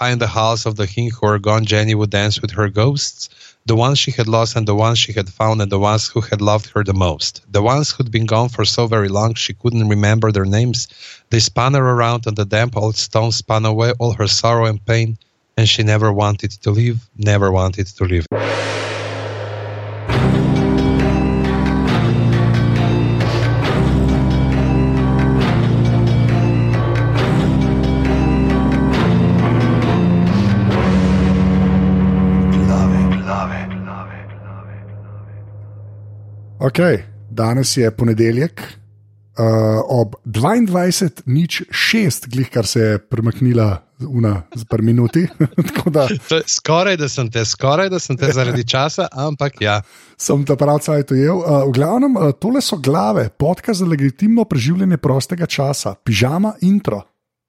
In the house of the king who are gone, Jenny would dance with her ghosts, the ones she had lost and the ones she had found, and the ones who had loved her the most. The ones who'd been gone for so very long she couldn't remember their names. They spun her around, and the damp old stone spun away all her sorrow and pain, and she never wanted to leave, never wanted to leave. Okay, danes je ponedeljek. Uh, ob 22.06, glih kar se je premaknila una z par minuti. da, skoraj da sem te, skoraj da sem te zaradi časa, ampak ja. Sem te prav cajt ujel. Uh, v glavnem, uh, tole so glave, podkaz za legitimno preživljanje prostega časa, pižama intro.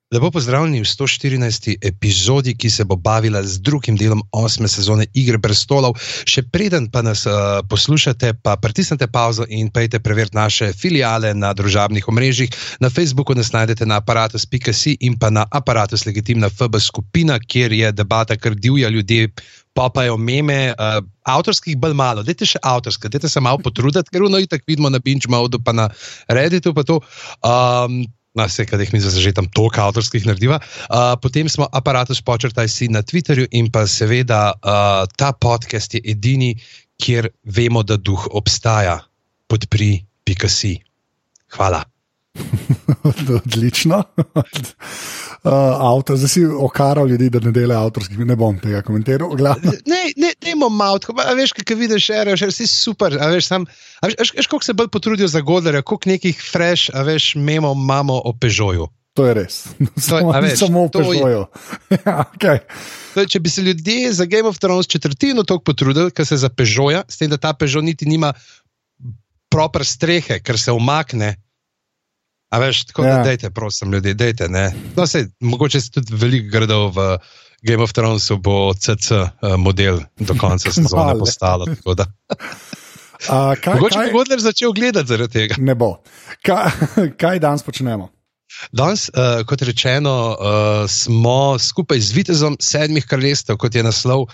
Lepo pozdravljeni v 114. epizodi, ki se bo bavila z drugim delom osme sezone Igre prestolov. Še preden pa nas uh, poslušate, pa pritisnite pauzo in pejte preveriti naše filiale na družabnih omrežjih. Na Facebooku nas najdete na aparatus.com in pa na aparatus legitimna FB skupina, kjer je debata, ker divja ljudje. Popajo meme, uh, avtorskih bolj malo, dajte še avtorske, dajte se malo potruditi, ker uno itak vidimo na Binge Modu, pa na Redditu. Pa um, na vse, kar jih mi za že tam toliko avtorskih narediva. Uh, potem smo aparatus počrtaj si na Twitterju in pa seveda uh, ta podcast je edini, kjer vemo, da duh obstaja. Podpri, pika si. Hvala. Odlično. Uh, avtor, zdaj si okaral ljudi, da ne delajo avtorskih, ne bom tega komentiral. Ne, ne, ne imamo malo, veš, kaj vidiš, še veš, vsi super. Veš, sam, veš, veš, veš koliko se bolj potrudijo za godere, koliko nekih fresh, a veš, memo imamo o pežoju. To je res. Samo, to, veš, samo o pežoju. ja, okay. Če bi se ljudje za Game of Thrones četrtino toliko potrudili, kar se za pežoja, s tem, da ta pežo niti nima proper strehe, ker se umakne. A veš, tako ja. da dejte, prosim, ljudi, dejte. No, sej, mogoče se tudi veliko gradov v Game of Thrones bo CC eh, model do konca sezone postalo. Uh, kaj, mogoče bi Godler začel gledati zaradi tega. Ne bo. Kaj, kaj danes počnemo? Danes, uh, kot rečeno, uh, smo skupaj z Vitezom sedmih kraljestev, kot je naslov uh,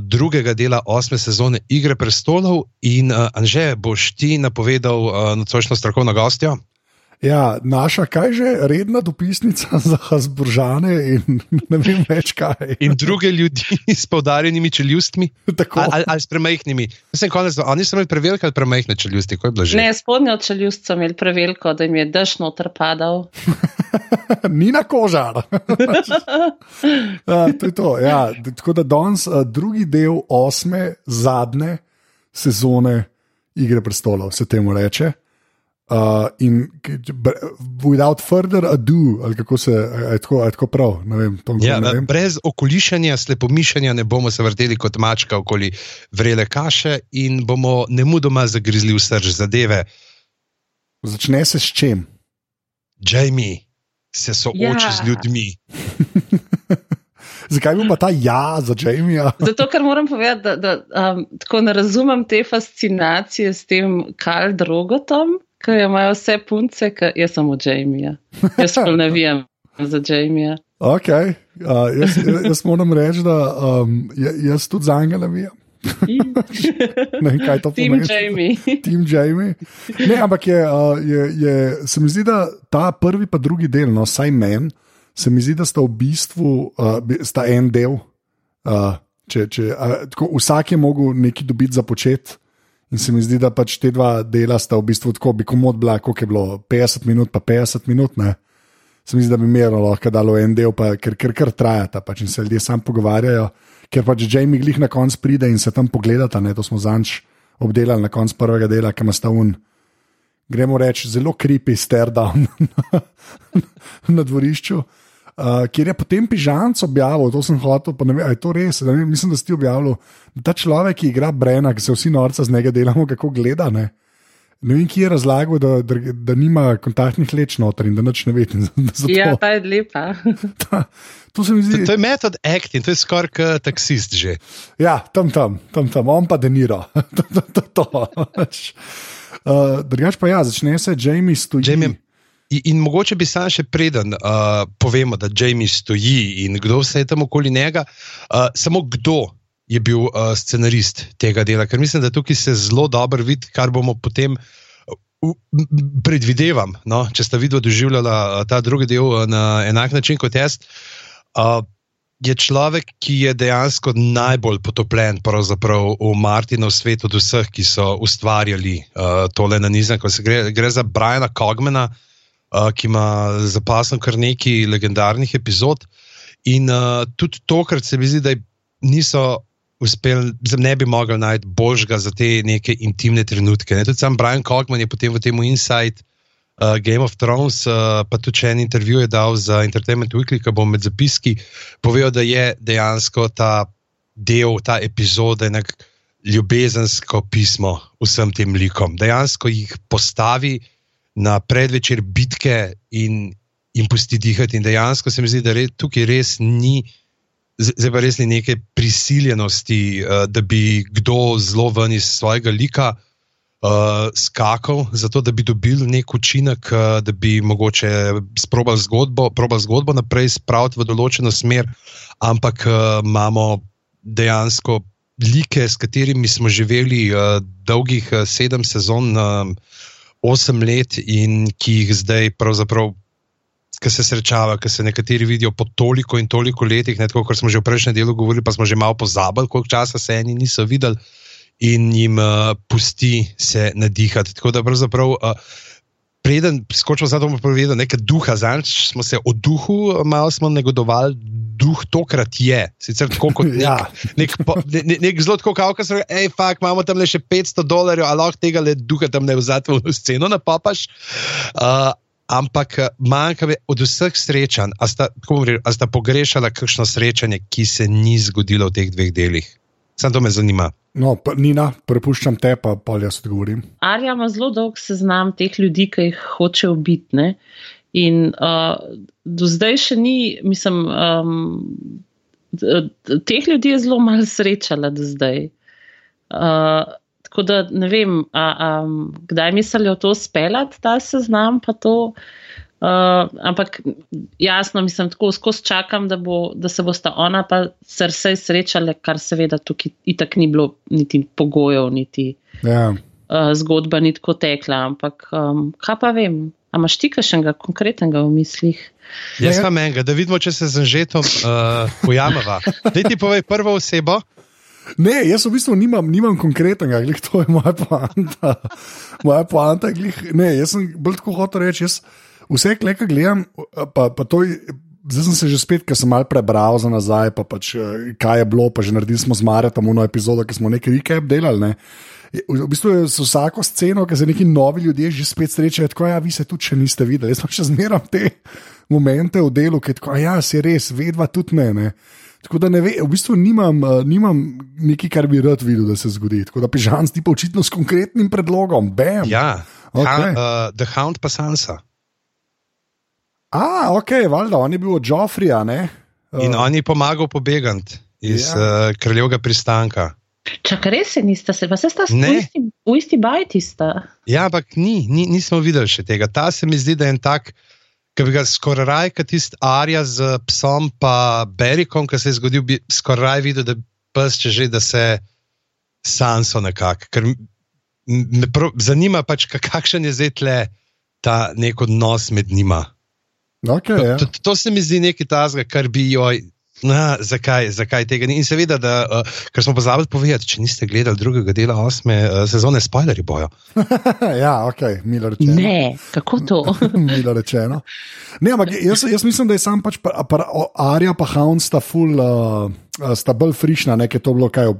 drugega dela osme sezone Igre prestolov. In uh, Anže, boš ti napovedal uh, nocojšno strokovno gostjo? Ja, naša, kaj že redna dopisnica za Hasburžane in ne vem več kaj. In druge ljudi s poudarjenimi čeljustmi. Ali, ali s premajhnimi. Mislim, konec, oni so imeli prevelike ali premajhne čeljusti. Ne, spodnjo čeljust so imeli preveliko, da jim je dež noter padal. Ni na kožar. ja, to je to. Ja. Tako da danes drugi del osme, zadnje sezone Igre prestolov, se temu reče. Uh, in without further ado, ali kako se je tako, tako prav. Vem, ja, brez okolišanja, slepomišanja ne bomo se vrteli kot mačka okoli vrele kaše in bomo ne mudoma zagrizli v srč zadeve. Začne se s čim? Jamie se sooči ja. z ljudmi. Zakaj ima ta ja za Jamie? Zato, ker moram povedati, da, da um, tako ne razumem te fascinacije s tem kal drogotom ki imajo vse punce, ki jaz sem od Jamija. Jaz pa ne vem za Jamija. Okay. Uh, jaz, jaz moram reči, da um, jaz tudi za njega ne vem. ne, kaj to pomeni? Team Jamie. Team Jamie. Ne, ampak je, uh, je, je, se mi zdi, da ta prvi in drugi del, no, saj meni, se mi zdi, da sta v bistvu uh, en del. Uh, če, če, uh, tako, vsak je mogel nekaj dobiti za početi. In se mi zdi, da pač te dva dela sta v bistvu tako, bi komod bila, koliko je bilo 50 minut, pa 50 minut. Ne? Se mi zdi, da bi imelo lahko dalo en del, pa, ker kar, kar trajata pač in se ljudje sam pogovarjajo. Ker pač Jamie glih na koncu pride in se tam pogledata, ne? to smo zanč obdelali na koncu prvega dela, ki ima sta un. Gremo reči, zelo creepy stare down na dvorišču. Uh, kjer je potem pižamc objavil, to sem hotel, pa ne vem, ali je to res. Ne, mislim, da si ti objavil, da ta človek, ki igra Brena, ki se vsi norca z njega delamo, kako gleda. Ne, ne vem, ki je razlagal, da, da, da nima kontaktnih leč noter in da noč ne ve. Ja, ta je lepa. ta, to, zdi... to, to je metod acting, to je skoraj kot taksist že. Ja, tam, tam, tam, tam on pa denira. uh, Drugač pa ja, začne se Jamie stoji. Jamie. In, mogoče bi sam še preden uh, povemo, da Jamie stoji in kdo vse je tam okoli njega, uh, samo kdo je bil uh, scenarist tega dela, ker mislim, da tukaj se zelo dobro vidi, kar bomo potem. Predvidevam, no, če sta vidva doživljala ta drugi del na enak način kot jaz. Uh, je človek, ki je dejansko najbolj potopljen v Martinov svet od vseh, ki so ustvarjali uh, tole na nizem. Gre, gre za Briana Kogmana, uh, ki ima zapasno kar nekaj legendarnih epizod. In uh, tudi tokrat se mi zdi, da niso uspeli, ne bi mogli najti božga za te neke intimne trenutke. Ne? Tudi sam Brian Kogman je potem v tem Insight uh, Game of Thrones, uh, pa tudi če en intervju je dal za Entertainment Weekly, ki bo med zapiski povedal, da je dejansko ta del, ta epizode nek ljubezensko pismo vsem tem likom. Dejansko jih postavi na predvečer bitke in jim pusti dihati. In dejansko se mi zdi, da re, tukaj res ni. Zdaj pa res ni neke prisiljenosti, uh, da bi kdo zelo ven iz svojega lika uh, skakal, zato da bi dobil nek učinek, uh, da bi mogoče sprobil zgodbo, zgodbo naprej spraviti v določeno smer, ampak uh, imamo dejansko like, s katerimi smo živeli uh, dolgih uh, sedem sezon, uh, osem let in ki jih zdaj pravzaprav. Ki se srečava, ki se nekateri vidijo po toliko in toliko letih, ne, tako kot smo že v prejšnjem delu govorili, pa smo že malo pozabili, koliko časa se eni niso videli in jim uh, pusti se nadihati. Tako da pravzaprav. Uh, Preden skočimo za to, bomo povedali nekaj duha, zdaj smo se o duhu malo negodovali, duh tokrat je. Sicer tako kot nek, ja. nek, nek, nek, nek zelo tako kao, da hej, fakt, imamo tam le še 500 dolarjev, ali lahko tega le duha tam ne vzati v sceno na papaš. Uh, ampak manjka mi od vseh srečanj, a sta, reči, a sta pogrešala kakšno srečanje, ki se ni zgodilo v teh dveh delih. Sam to me zanima. No, pa, Nina, prepuščam te, pa pa jaz odgovorim. Arja ima zelo dolg seznam teh ljudi, ki jih hoče ubiti. In uh, do zdaj še ni, mislim, um, teh ljudi je zelo malo srečala do zdaj. Uh, tako da ne vem, a, a, kdaj mislijo to speljati, ta seznam, pa to. Uh, ampak jasno, mislim, tako skozi čakam, da, bo, da se bosta ona pa srce srečale, kar seveda tukaj itak ni bilo niti pogojev, niti ja. uh, zgodba ni tako tekla. Ampak um, kaj pa vem, a imaš ti kaj konkretnega v mislih? Jaz pa menjega, da vidimo, če se z žetom uh, pojamava. Dej ti povej prvo osebo. Ne, jaz v bistvu nimam, nimam konkretnega, glih, to je moja poanta. Moja poanta, glih, ne, jaz sem bolj tako hotel reči. Jaz, vse, kar gledam, pa, pa to je. Zdaj sem se že spet, ker sem mal prebral za nazaj, pa pač, eh, kaj je bilo, pa že naredili smo z Marjem eno epizodo, ki smo nekaj recap delali. Ne. V bistvu je z vsako sceno, ki se neki novi ljudje že spet srečajo, tako ja, vi se tudi še niste videli. Jaz pa še zmeram te momente v delu, ki tako, ja, si res, vedva tudi ne. ne. Tako da ne ve, v bistvu nimam, uh, nimam nekaj, kar bi rad videl, da se zgodi. Tako da pižam ti pa očitno s konkretnim predlogom. Bam. Ja, okay. ha, uh, The Hound pa Sansa. A, ok, valjda, on je bil od Joffrija. Uh. In on je pomagal pobegati iz ja. uh, kraljevega pristanka. Čakaj, res se niste, se pa se sta isti, v isti bajti. Sta. Ja, ampak ni, ni, nismo videli še tega. Ta se mi zdi, da je en tak, ki bi ga skoraj raj, kot tisti Arja z psom, pa Berikom, ki se je zgodil, bi skoraj raj videl, da pes če že, da se sanso nekako. Ker me prav, zanima pač, kakšen je zdaj tle ta nek odnos med njima. Okay, to, ja. to, to se mi zdi nekaj tazga, kar bi jo. Na, zakaj, zakaj tega ni? In seveda, da, uh, ker smo pozabili povedati, če niste gledali drugega dela osme uh, sezone, spoilerji bojo. ja, ok, milo rečeno. Ne, kako to? milo rečeno. Ne, ampak jaz, jaz mislim, da je sam pač pa, pa, Arja pa Hound sta full. Uh, sta bolj frišna, nekaj to bilo, kaj je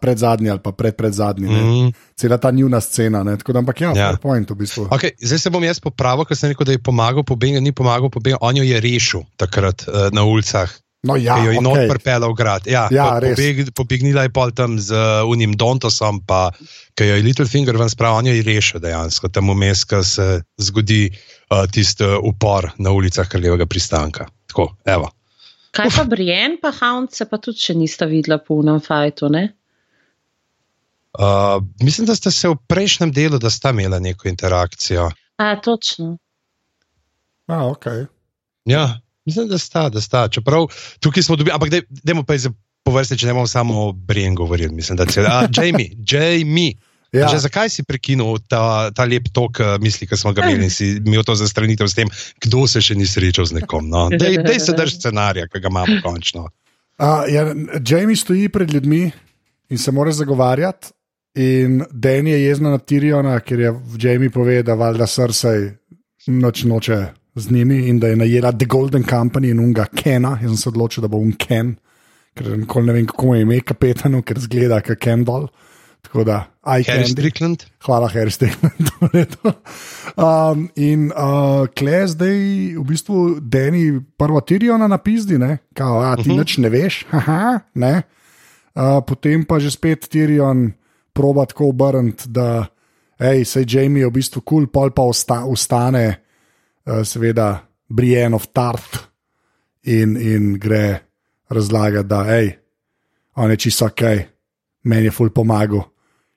pred zadnji ali pa pred, pred zadnji. Mm -hmm. Cela ta njuna scena. Da, ampak ja, ja. point v bistvu. Okay, zdaj se bom jaz popravil, ker sem rekel, da je pomagal pobegati, ni pomagal pobegati, on jo je rešil takrat uh, na ulicah. No, ja, jo je okay. not pripeljal v grad. Ja, ja, po, pobeg, pobegnila je pol tam z uh, unim Dontosom, pa ki jo je Littlefinger ven spravil, on jo je rešil dejansko, tam vmes, ko se zgodi uh, tisti upor na ulicah Kraljevega pristanka. Tako, evo. Kaj pa Brian, pa Hound se pa tudi še nista videla po unem fajtu? Uh, mislim, da ste se v prejšnjem delu, da sta imela neko interakcijo. A, točno. A, okay. Ja, mislim, da sta, da sta. Čeprav tukaj smo dobili, ampak dajmo pa zdaj po vrsti, če ne bom samo o Brian govoril. Mislim, da je Jamie, Jamie. Ja. Že, zakaj si prekinil ta, ta lep tok uh, misli, ki smo ga imeli in si imel to zastranitev s tem, kdo se še ni srečal z nekom? No? Dej, dej se drž scenarija, ki ga imamo končno. Uh, ja, Jamie stoji pred ljudmi in se mora zagovarjati. In Dan je jezna na Tiriona, ker je Jamie povedal, da valjda srce noč noče z njimi in da je najela The Golden Company in unga Kena. Jaz sem se odločil, da bo un Ken, ker nikoli ne vem, kako je ime kapetanu, ker zgleda kot Kendall. Tako da, Harry Strickland. Hvala, Harry Strickland. um, in uh, klej zdaj, v bistvu, Dani prvo Tiriona napizdi, ne, kao, a ti uh mhm. -huh. nič ne veš, haha, ne. Uh, potem pa že spet Tirion proba tako obrniti, da hej, se Jamie v bistvu kul, cool, pol pa osta, ustane, uh, seveda, Brian of Tart in, in gre razlagati, da hej, on je čisto ok, meni je ful pomagal,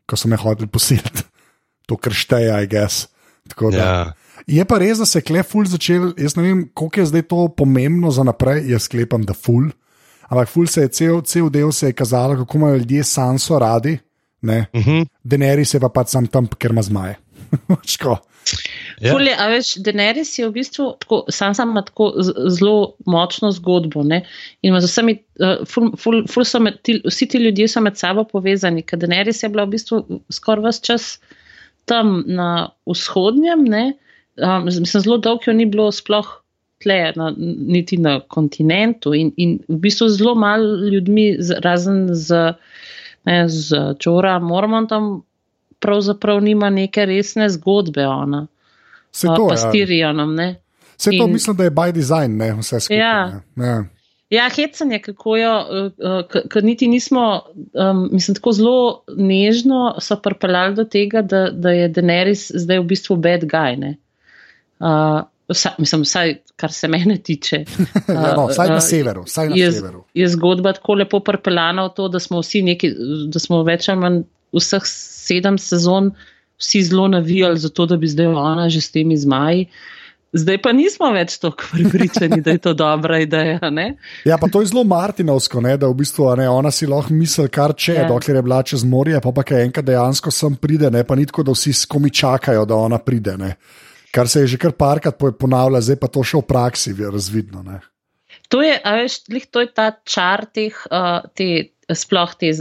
ko so me hoteli posiliti, to kršteje, I guess. Da, yeah. Ja. Je pa res, da se je kleful začel, jaz ne vem, koliko je zdaj to pomembno za naprej, jaz sklepam, da ful. Ampak ful se je cel, cel del se je kazalo, kako imajo ljudje sanso radi, Uh mhm. -huh. Denerys je pa pač sam tam, ker ima zmaje. Ja. Fulje, a veš, Denerys je v bistvu tako, sam sam ima tako zelo močno zgodbo. Ne? In vsemi, uh, ful, ful, ful med, ti, vsi ti ljudje so med sabo povezani, ker Denerys je bila v bistvu skoraj vse čas tam na vzhodnjem, um, mislim, zelo dolgo jo ni bilo sploh tle, na, niti na kontinentu in, in v bistvu zelo malo ljudmi, razen z ne, z Čora Mormontom, pravzaprav nima neke resne zgodbe. Ona. Se to je. S Tirijonom. Se to mislim, da je by design, ne vse skupaj. Ja. Ja. Ja, hecanje, kako jo, uh, ker niti nismo, um, mislim, tako zelo nežno so pripeljali do tega, da, da je Daenerys zdaj v bistvu bad guy. Uh, vsa, mislim, vsaj kar se mene tiče. ja, no, vsaj na severu. Vsaj na je, severu. je zgodba tako lepo pripeljana v to, da smo vsi neki, da smo več ali manj vseh sedem sezon vsi zelo navijali za to, da bi zdaj ona že s temi zmaji. Zdaj pa nismo več tako pripričani, da je to dobra ideja. Ne? Ja, pa to je zelo Martinovsko, ne? da v bistvu ne, ona si lahko misli, kar če, ja. dokler je bila čez morje, pa pa kaj enkrat dejansko sem pride, ne pa nitko, da vsi skomi čakajo, da ona pride. Ne? kar se je že kar parkrat ponavljalo, zdaj pa to še v praksi je razvidno. Ne? To je, veš, to je ta čar teh, uh, te, sploh te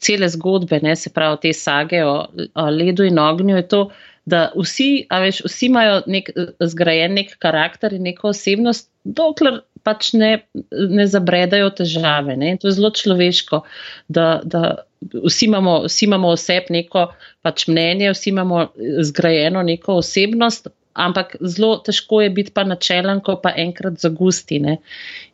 cele zgodbe, ne, se pravi te sage o, o ledu in ognju. Je to, da vsi, veš, vsi imajo nek, zgrajen nek karakter in neko osebnost, dokler pač ne, ne zabredajo težave. Ne. To je zelo človeško, da, da vsi imamo, vsi imamo oseb neko pač mnenje, vsi imamo zgrajeno neko osebnost, ampak zelo težko je biti pa načelen, ko pa enkrat zagusti.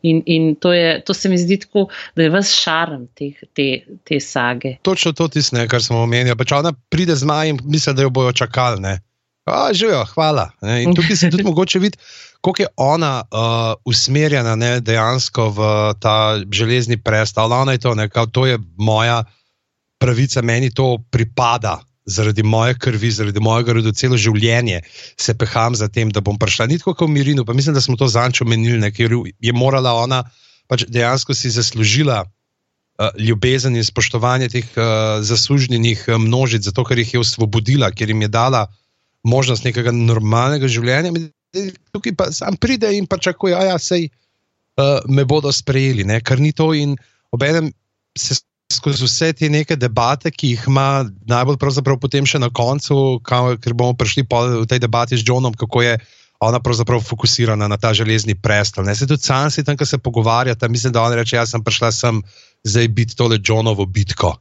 In, in to, je, to se mi zdi tako, da je vse šarm te, te, te sage. Točno to tisne, kar smo omenili. Če ona pride z majem, misli, da jo bojo čakali. Ne? A, živijo, hvala. Ne? In tukaj se tudi mogoče vidi, kako je ona uh, usmerjena ne, dejansko v ta železni prestol. Ona je to, ne, kao, to je moja pravica, meni to pripada zaradi moje krvi, zaradi mojega rodu, celo življenje se peham za tem, da bom prišla. Ni tako kot v Mirinu, pa mislim, da smo to zančo menili, ker je morala ona pač dejansko si zaslužila. Uh, ljubezen in spoštovanje teh uh, zaslužnih uh, množic, zato ker jih je osvobodila, ker jim je dala možnost nekega normalnega življenja. Tukaj pa sam pride in pa čakuje, da ja, se uh, me bodo sprejeli, ne? kar ni to. In obenem se skozi vse te neke debate, ki jih ima najbolj pravzaprav potem še na koncu, ker bomo prišli v tej debati z Johnom, kako je ona pravzaprav fokusirana na ta železni prestol. Se tudi sam si tam, ko se pogovarjata, mislim, da on reče, jaz sem prišla sem zdaj biti tole Johnovo bitko.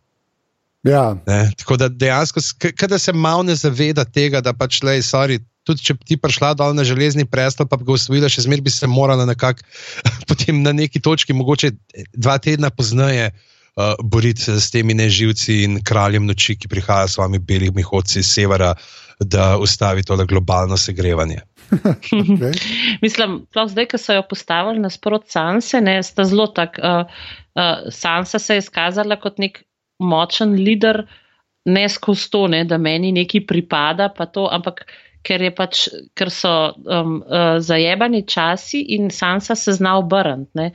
Ja. Ne, tako da dejansko, kada se malo ne zaveda tega, da pač le, sorry, tudi če bi ti prišla dol na železni prestol, pa bi ga usvojila, še zmeraj bi se morala nekako potem na neki točki, mogoče dva tedna pozneje, uh, uh, boriti s temi neživci in kraljem noči, ki prihajajo s svojimi belimi hodci iz severa, da ustavi to globalno segrevanje. okay. Mislim, da zdaj, ko so jo postavili nasprot Sanse, ne, sta zelo tak. Uh, uh, Sansa se je izkazala kot nek močen voditelj, ne skozi to, ne, da meni nekaj pripada, to, ampak ker, pač, ker so um, uh, zajebani časi in Sansa se zna obrniti.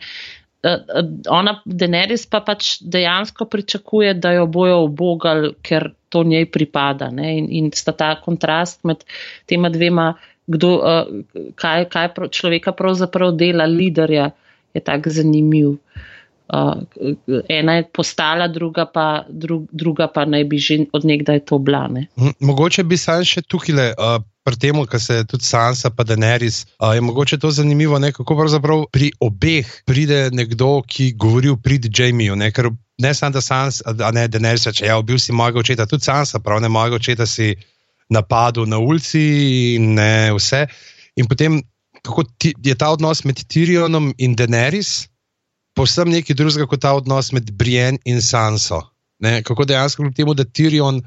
Uh, uh, ona, Daenerys, pa pač dejansko pričakuje, da jo bojo obogali, ker to njej pripada. In, in sta ta kontrast med tema dvema, kdo, uh, kaj, kaj človeka pravzaprav dela, liderja, je tako zanimiv. Uh, ena je postala, druga pa, dru, druga pa naj bi že odnegdaj to blane. Mogoče bi sam še tukaj le. Uh pri tem, kar se tudi Sansa, pa Daenerys, uh, je mogoče to zanimivo, ne, kako pravzaprav pri obeh pride nekdo, ki govori v prid Jamieju. Ne, ker ne samo da Sansa, a ne Daenerys, če je ja, bil si mojega očeta, tudi Sansa, prav ne mojega očeta si napadel na ulici in ne vse. In potem, kako ti, je ta odnos med Tyrionom in Daenerys, povsem nekaj drugega kot ta odnos med Brienne in Sanso. Ne, kako dejansko kljub temu, da Tyrion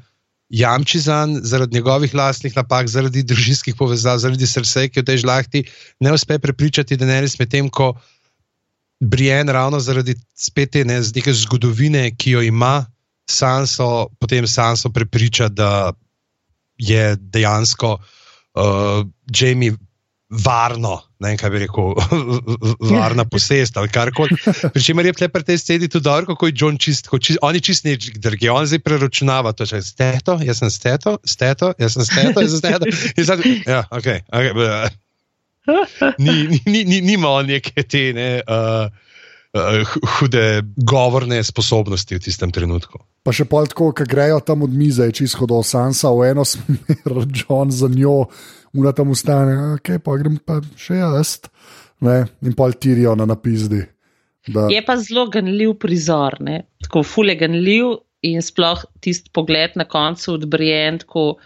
jamči za njega zaradi njegovih lastnih napak, zaradi družinskih povezav, zaradi srca, ki v tej žlahti ne uspe prepričati, da ne res med tem, ko Brian ravno zaradi spet te ne, neke zgodovine, ki jo ima, Sanso, potem Sanso prepriča, da je dejansko uh, Jamie varno, ne vem, kaj bi rekel, varna posest ali kar koli. Pričemer je pri tej sceni tudi dobro, kako je John čist, čist on je čist neč drgi, on zdaj preračunava, to je steto, jaz sem steto, steto, jaz sem steto, jaz sem steto. Zdaj, ja, ok, ok. Ni, ni, ni, ni, nima on neke te ne. Uh, Uh, hude govorne sposobnosti v tistem trenutku. Pa še pol tako, ki grejo tam od mize, čisto do Sansa, v eno smer, John za njo, ura tam ustane, ok, pa grem pa še jaz. Ne? In pol tirijo na napizdi. Da. Je pa zelo ganljiv prizor, ne? tako fule ganljiv in sploh tisti pogled na koncu odbrijen, tako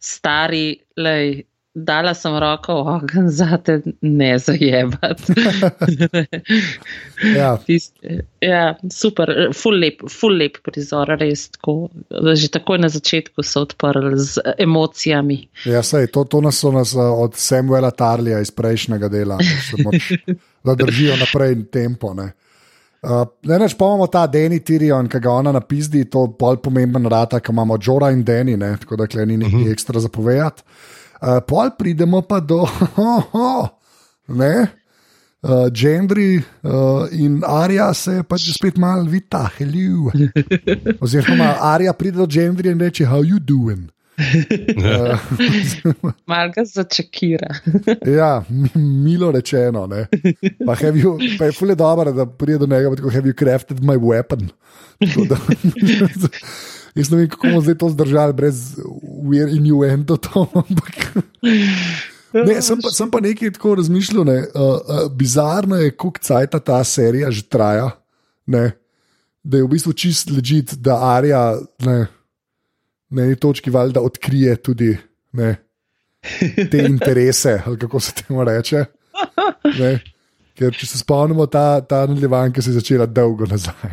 stari, lej, dala sem roko v ogen, zate ne zajebati. ja. ja, super, ful lep, ful lep prizor, res tako. Že takoj na začetku so odprli z emocijami. Ja, sej, to, to nas so nas od Samuela Tarlija iz prejšnjega dela, moč, da držijo naprej tempo. Ne. Uh, ne, neč pa imamo ta Deni Tirion, ki ga ona napizdi, to je bolj pomemben rata, ki imamo Jora in Deni, ne, tako da ni nekaj uh mhm. -huh. ekstra zapovedati. Uh, pol pridemo pa do, ne, uh, Gendry uh, in Arja se pač spet malo vita, hello. Oziroma, Arja pride do Gendry in reče, how you doing? Uh, Malo ga začakira. ja, milo rečeno. Pa, you, pa je fulje dobro, da pride do njega, kot have you crafted my weapon. Jaz ne vem, kako bomo zdaj to zdržali, brez innuendo. Ne, sem, pa, sem pa nekaj tako razmišljal. Ne. Uh, uh, bizarno je, kako cajt ta serija že traja. Ne. Da je v bistvu čist ležit, da Arja ne, na eni točki valjda odkrije tudi ne, te interese, ali kako se temu reče. Ne. Ker če se spomnimo, ta, ta nadaljevanka se je začela dolgo nazaj.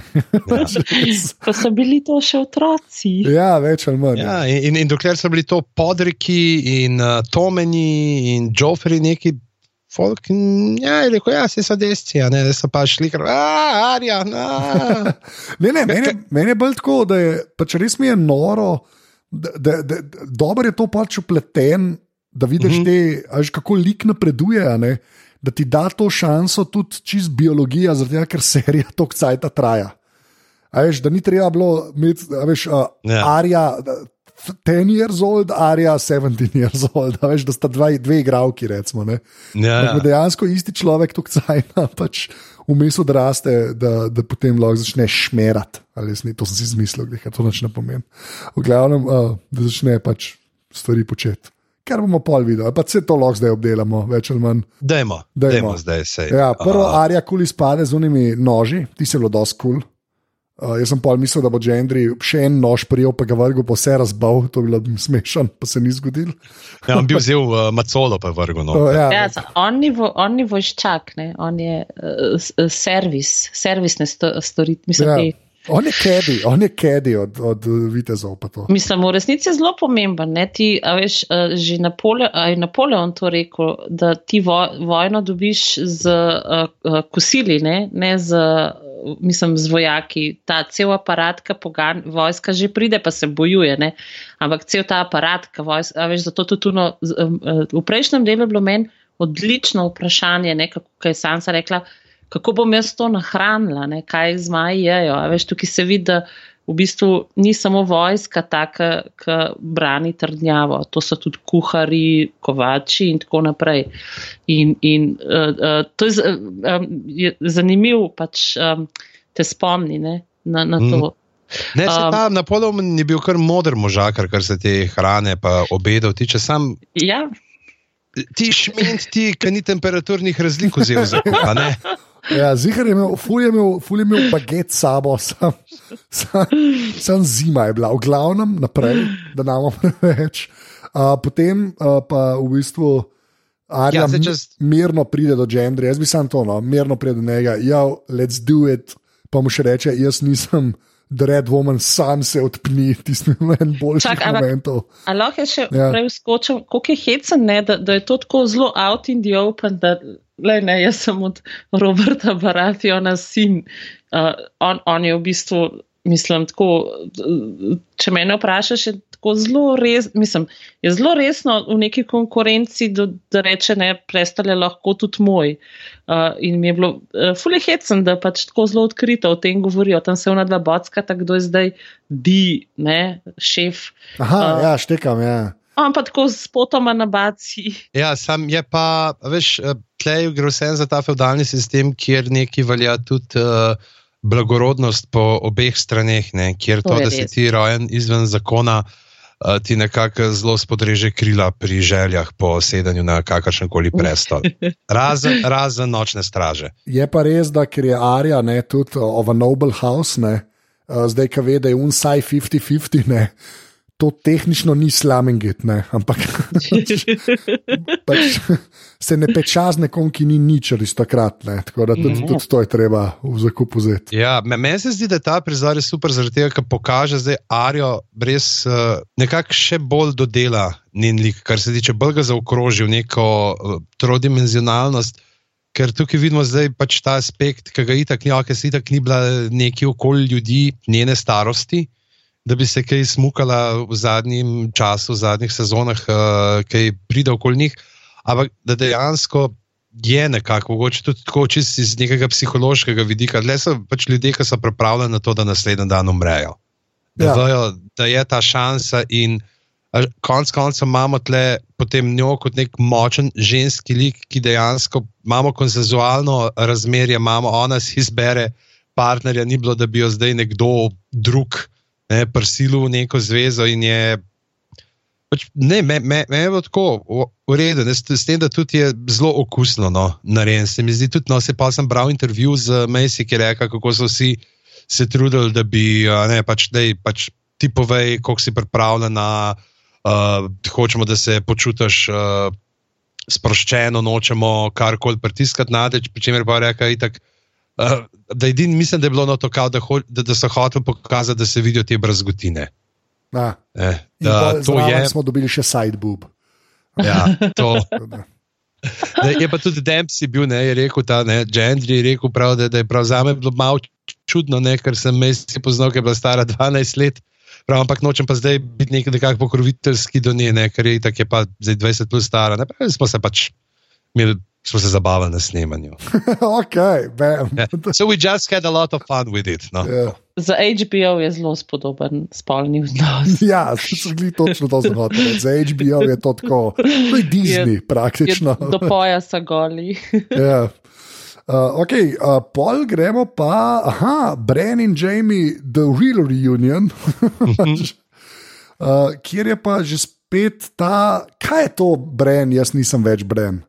Ko so bili to še otroci. Ja, več ali manj. Ja, in, in dokler so bili to podriki in uh, Tomeni in Joffrey neki. Folk, ja, je rekel, ja, so desci, ne, da so pa šli, kar, arja. ne, ne, meni, meni je bolj tako, da je pač res mi je noro, da, da, da, dobro je to pač upleten, da vidiš, mm -hmm. te, až kako lik napreduje da ti da to šanso tudi čist biologija, zato ker serija tok cajta traja. Veš, da ni treba bilo imeti, veš, uh, yeah. Ja. Arja. 10 years old, Arja 17 years old, da, veš, da sta dva, dve igravki. Recimo, ja, ja. Dejansko isti človek tukaj cajna, pač vmes odraste, da, da potem lahko začne šmerati. To sem si izmislil, da to ne pomeni. V glavnem, uh, da začne pač stvari početi kar bomo pol videli, pa se to lahko zdaj obdelamo, več ali manj. Dajmo, dajmo zdaj se. Ja, prvo, uh, Arja kul izpade z unimi noži, ti se bilo dosti kul. Cool. Uh, jaz sem pa mislil, da bo Gendry še en nož prijel, pa ga vrgel, pa vse razbal, to bi bilo smešno, pa se ni zgodil. ja, on bi vzel uh, macolo, pa vrgel. No. Uh, ja, ja, on ni vojščak, on je uh, servis, servisne sto, storitve. Ja. On je kedi, on je kedi od, od vitezov. Mislim, v resnici je zelo pomemben. Ti, veš, že Napole, Napoleon to rekel, da ti vo, vojno dobiš z uh, kosili, ne, ne z mislim, z vojaki, ta cel aparat, ki pogan, vojska že pride, pa se bojuje, ne? ampak cel ta aparat, ki vojska, veš, zato tudi tuno, v prejšnjem delu je bilo meni odlično vprašanje, ne, kako je Sansa rekla, kako bom jaz to nahranila, ne, kaj zmaji jejo, veš, tukaj se vidi, da v bistvu ni samo vojska taka, ki brani trdnjavo, to so tudi kuhari, kovači in tako naprej. In, in uh, uh, to je, um, je zanimivo, pač um, te spomni ne, na, na to. Mm. Ne, um, ta Napoleon je bil kar moder možakar, kar se te hrane pa obedov tiče. Sam, ja. Ti šmint, ti, ki ni temperaturnih razlik vzel za kuhanje. Ja, Zihar je imel, ful je imel, ful je imel baget s sabo, sam, sam, sam zima je bila, v glavnem naprej, da nam preveč. Uh, potem uh, pa v bistvu Arja ja, čas... mirno pride do Džendrija, jaz bi sam to, no, mirno pride do njega, ja, let's do it, pa mu še reče, jaz nisem. Dread Woman sam se odpni, tisti moment boljših Čak, momentov. Ali lahko je še ja. prej skočil, koliko je hecen, ne, da, da je to tako zelo out in the open, da le ne, jaz sem od Roberta Baratheona sin. Uh, on, on je v bistvu, mislim, tako, če me vprašaš, je tako zelo res, mislim, je zelo resno v neki konkurenci, da, da reče, ne, prestale lahko tudi moj. Uh, in mi je bilo uh, fully hecen, da pač tako zelo odkrito o tem govorijo. Tam se vna dva bocka, tako kdo je zdaj di, ne, šef. Aha, uh, ja, štekam, ja. Pa tako s potoma na baci. Ja, sam je pa, veš, eh, tleh gre vse za ta feudalni sistem, kjer neki velja tudi uh, blagorodnost po obeh straneh, ne? kjer to, to da si ti rojen izven zakona, uh, ti nekako zelo spodreže krila pri željah po sedanju na kakršen koli prestol. Razen, razen nočne straže. Je pa res, da ker je Arja ne, tudi of a noble house, ne, uh, zdaj, ki ve, da je unsaj 50-50 to tehnično ni slamengit, ampak pač, se ne peča z nekom, ki ni nič aristokrat. Ne? Tako da tudi, mhm. tudi to je treba v zakupu vzeti. Ja, Meni se zdi, da ta prizor je super, zaradi tega, ker pokaže zdaj Arijo res uh, nekako še bolj dodela njen lik, kar se tiče bolj ga zaokrožil, neko uh, trodimenzionalnost. Ker tukaj vidimo zdaj pač ta aspekt, ki ga itak ni, ki se itak ni bila neki okolje ljudi, njene starosti da bi se kaj smukala v zadnjem času, v zadnjih sezonah, uh, kaj pride okoli njih, ampak da dejansko je nekako, mogoče tudi tako čisto iz nekega psihološkega vidika, le so pač ljudje, ki so pripravljeni na to, da naslednji dan umrejo. Da, ja. vejo, da je ta šansa in. Konec koncev imamo tle potem njo kot nek močen ženski lik, ki dejansko imamo konsenzualno razmerje, imamo ona si izbere partnerja, ni bilo, da bi jo zdaj nekdo drug ne, prsilu v neko zvezo in je. Pač, ne, me, me, me je tako urejen, s, s tem, da tudi je zelo okusno no, narejen. Se mi zdi tudi, no, se pa sem bral intervju z Messi, ki je rekel, kako so vsi se trudili, da bi, ne, pač, dej, pač ti povej, koliko si pripravljen uh, hočemo, da se počutiš. Uh, Sproščeno, nočemo karkoli pritiskati na deč, pri čemer pa reka, itak, uh, da, edin, mislim, da je bilo to, da, da, da so hoteli pokazati, da se vidijo te brazgotine. Eh, da, to je. Smo dobili še sideboob. Ja, to. Da, je pa tudi Dempsey bil, ne, je rekel ta, ne, Gendry je rekel, prav, da, da je prav za me bilo malo čudno, ne, ker sem mesec poznal, ker je bila stara 12 let, prav, ampak nočem pa zdaj biti nek nekako pokroviteljski do nje, ne, ker je tako je pa zdaj 20 plus stara, ne, pa smo se pač imeli smo se zabavali na snemanju. ok, bam. Yeah. So we just had a lot of fun with it. No? Yeah. Za HBO je zelo spodoben spolni odnos. ja, so bili točno to zgodbe. Za HBO je to tako, to je Disney je, praktično. Je do pojasa goli. ja. Uh, ok, uh, pol gremo pa, aha, Bren in Jamie, The Real Reunion, uh, kjer je pa že spet ta, kaj je to Bren, jaz nisem več Bren.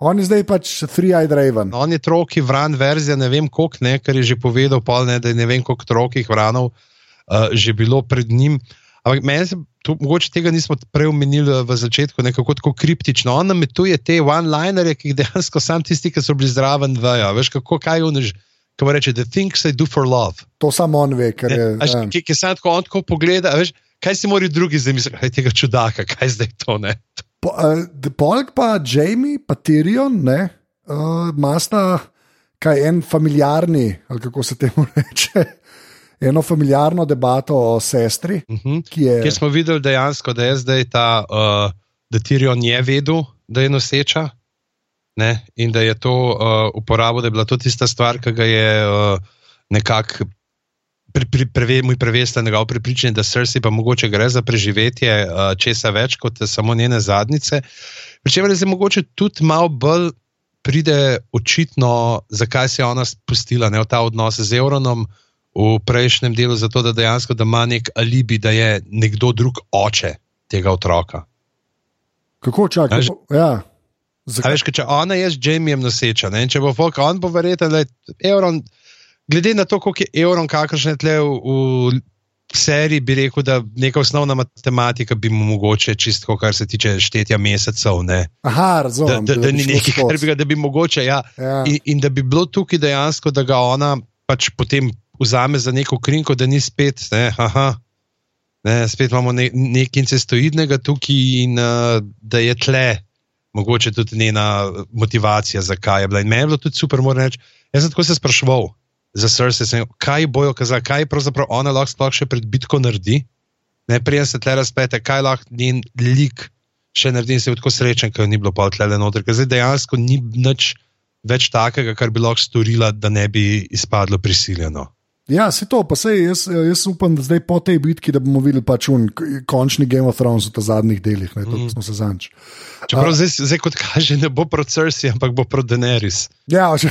On je zdaj pač Three-Eyed Raven. On je troki vran verzija, ne vem koliko, ne, ker je že povedal, pol, ne, da je ne vem koliko trokih vranov uh, že bilo pred njim. Ampak meni se, tu, mogoče tega nismo prej omenili v začetku, nekako tako kriptično. On nam je tu te one-linerje, ki jih dejansko sam tisti, ki so bili zraven, vejo. Veš, kako kaj uniš. Kako reče, the things I do for love. To samo on ve, ker je. Ja. Ki, ki se tako on tako pogleda, veš, kaj si morajo drugi zdaj misliti, kaj je tega čudaka, kaj zdaj to ne. Po, uh, Polk pa Jamie, pa Tyrion, ne, uh, masta kaj en familiarni, ali kako se temu reče. Eno familiarno debato o sestri, uh Mhm. -huh. ki je. Kjer smo videli dejansko, da je zdaj ta, uh, da Tirion je vedel, da je noseča ne? in da je to uh, uporabil, da je bila to tista stvar, ki ga je uh, nekako. Pri, pri, preve, moj prevest je njegov pripričanje, da srce pa mogoče gre za preživetje uh, česa več kot samo njene zadnjice. Pričemer je mogoče tudi malo bolj pride očitno, zakaj se je ona spustila ne, v ta odnos z Euronom v prejšnjem delu, zato da dejansko da ima nek alibi, da je nekdo drug oče tega otroka. Kako čakaj? Ja. Zakaj? Veš, če ona je z Jamiem noseča, ne, če bo folk, on bo verjeten, da je Euron, glede na to, koliko je Euron, kakršne tle v, v seriji, bi rekel, da neka osnovna matematika bi mu mogoče čisto, kar se tiče štetja mesecev. Ne. Aha, razumem. Da, da, da ni nekaj, kar bi ga, da bi mogoče, ja. ja. In, in da bi bilo tukaj dejansko, da ga ona pač potem vzame za neko krinko, da ni spet, ne, aha. Ne, spet imamo ne, nekaj incestoidnega tukaj, in uh, da je tle, mogoče tudi njena motivacija, zakaj je bila. In meni je bilo tudi super, moram reči. Jaz sem tako se spraševal za sem, kaj bojo kazali, kaj pravzaprav ona lahko sploh še pred bitko naredi. Ne, prijem se tle razpete, kaj lahko njen lik še naredi in se je tako srečen, ker ni bilo pa tle noter. Ker zdaj dejansko ni nič več takega, kar bi lahko storila, da ne bi izpadlo prisiljeno. Ja, se to, pa sej, jaz, jaz upam, da zdaj po tej bitki, da bomo videli pač un, končni Game of Thrones v zadnjih delih, ne, to mm. smo se zanč. Čeprav zdaj, zdaj, kot kaže, ne bo pro Cersei, ampak bo pro Daenerys. Ja, že.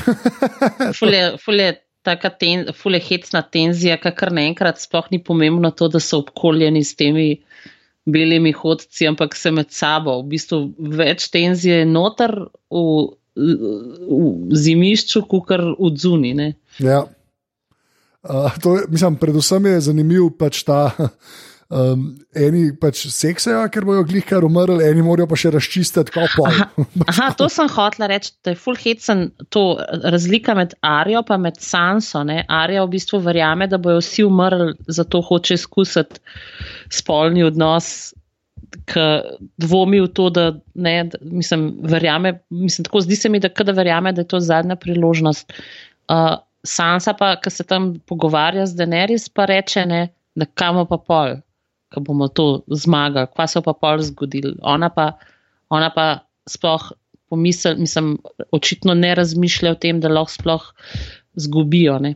fule, fule, taka ten, fule hecna tenzija, kar naenkrat sploh ni pomembno to, da so obkoljeni s temi belimi hodci, ampak se med sabo, v bistvu več tenzije noter v, v zimišču, kukar v dzuni. Ne? Ja. Uh, to, mislim, predvsem je zanimiv pač ta. Um, eni pač seksajo, ker bojo glih kar umrli, eni morajo pa še razčistiti, kako pa. Aha, aha, to sem hotela reči, da je full hecen to razlika med Arijo in med Sanso. Ne? Arija v bistvu verjame, da bojo vsi umrli, zato hoče izkusiti spolni odnos, ki dvomi v to, da ne, da, mislim, verjame, mislim, tako zdi se mi, da kada verjame, da je to zadnja priložnost. Uh, Sansa pa, ki se tam pogovarja z Daenerys, pa reče, ne, da kamo pa pol, ko bomo to zmagali, kva se pa pol zgodil. Ona pa, ona pa sploh pomisel, mislim, očitno ne razmišlja o tem, da lahko sploh zgubijo. Ne.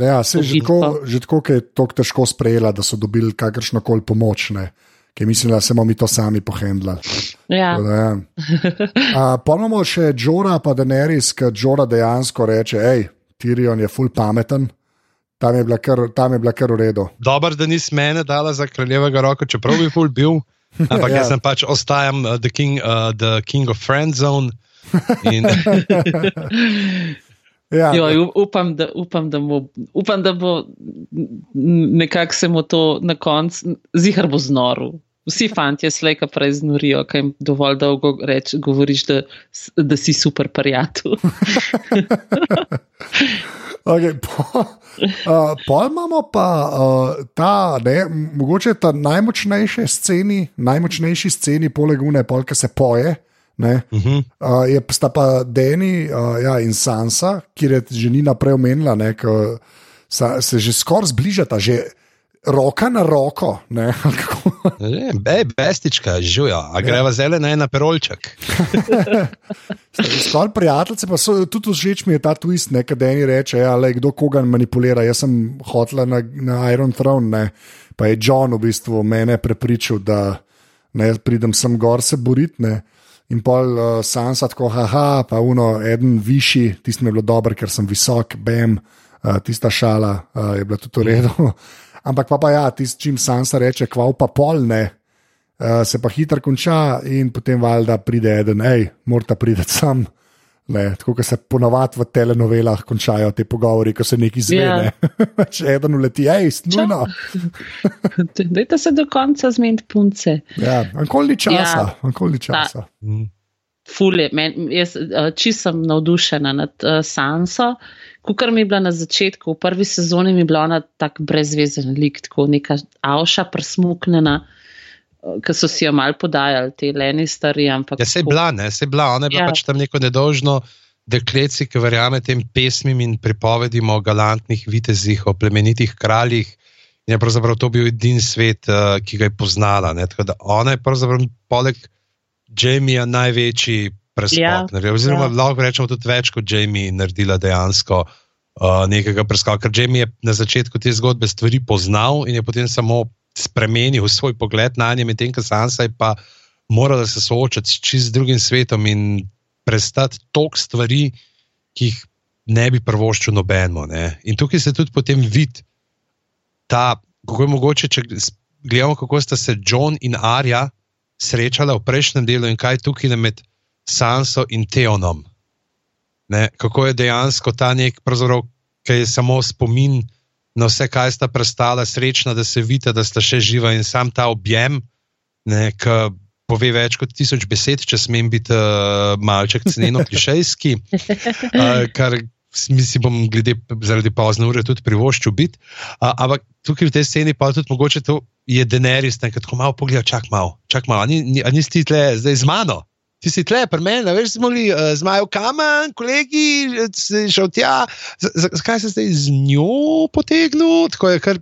Ja, se je že tako, že tako, ker je tako težko sprejela, da so dobili kakršno koli pomoč. Ne. Ki mislim, da se bomo mi to sami pohendla. Ja. ja. Ponovno še Džora, pa Daenerys, ki Džora dejansko reče: hej, Tirion je full pameten, tam je bila kar, tam je bila kar v redu. Dobro, da nisi mene dala za kraljevega roka, čeprav bi full bil. Ampak ja. jaz sem pač ostajam uh, the, king, uh, the king of friend zone. In... ja. jo, upam, da, upam, da bo, upam, da bo nekako se mu to na koncu, zihar bo znoru. Vsi fanti slejka prej znorijo, kaj jim dovolj dolgo reč, govoriš, da, da si super prijatelj. okay, po, uh, Pol imamo pa uh, ta, ne, mogoče ta najmočnejši sceni, najmočnejši sceni, poleg une, polka se poje. Uh -huh. uh, je sta pa Deni uh, ja, in Sansa, ki je že ni naprej omenila, da se že skoraj zbližata. Že, Roka na roko. Bej, bestička, žujo, a greva ja. zelena na perolček. Skoraj prijateljice, pa so, tudi všeč mi je ta twist, nekaj deni reče, ja, le, kdo koga manipulira. Jaz sem hotla na, na Iron Throne, ne. pa je John v bistvu mene prepričal, da ne pridem sem gor se boriti. In pol uh, Sansa tako, haha, pa uno, eden višji, tisti mi je bilo dobro, ker sem visok, bam, uh, tista šala uh, je bila tudi v redu. Ampak pa, pa ja, tisti, čim Sansa reče, kva pa polne, uh, se pa hitro konča in potem valjda pride eden, hej, morate priti sam. Ne, tako kot se ponavadi v telenovelah končajo te pogovori, ko se nekaj zve. Yeah. Ne. Če eden uleti, hej, snujno. Dajte se do konca zmeniti punce. Ja, ankoli časa. Ja. Ankoli časa. Ta. Mm. Fulje, men, jaz čisto sem navdušena nad uh, Sanso. Kukar mi je bila na začetku, v prvi sezoni mi je bila ona tako brezvezen lik, tako neka avša prsmuknjena, ki so si jo mal podajali, te Leni stari. Ja, se je bila, ne, se je bila, ona je bila ja. pač tam neko nedožno dekleci, ki verjame tem pesmim in pripovedim o galantnih vitezih, o plemenitih kraljih. In je pravzaprav to bil edini svet, uh, ki ga je poznala. Ne? Tako da ona je pravzaprav poleg Jamija največji preskok. Ja, oziroma, ja. lahko rečemo tudi več kot Jamie naredila dejansko uh, nekega preskoka. Ker Jamie je na začetku te zgodbe stvari poznal in je potem samo spremenil svoj pogled na nje, medtem ko Sansa je pa morala se soočati s čist drugim svetom in prestati toliko stvari, ki jih ne bi prvoščil nobeno. Ne? In tukaj se tudi potem vidi ta, kako je mogoče, če gledamo, kako sta se John in Arja srečala v prejšnjem delu in kaj tukaj je med Sanso in Teonom. Ne? Kako je dejansko ta nek, ki je samo spomin na vse, kaj sta prestala, srečna, da se vidi, da sta še živa in sam ta objem. Ne, pove več kot tisoč besed, če smem biti uh, malček cenjeno klišejski, uh, kar si bom glede zaradi pozne ure tudi privoščil biti. Uh, ampak tukaj v tej sceni pa tudi mogoče to je denerist, da tako malo pogleda, čak malo, čak malo, ni, ni, ni sti tle zdaj z mano. Ti si tle, pri meni, veš, smo bili uh, zmajev kamen, kolegi, šel tja. Zakaj se zdaj z njo potegnil? Tako je, kar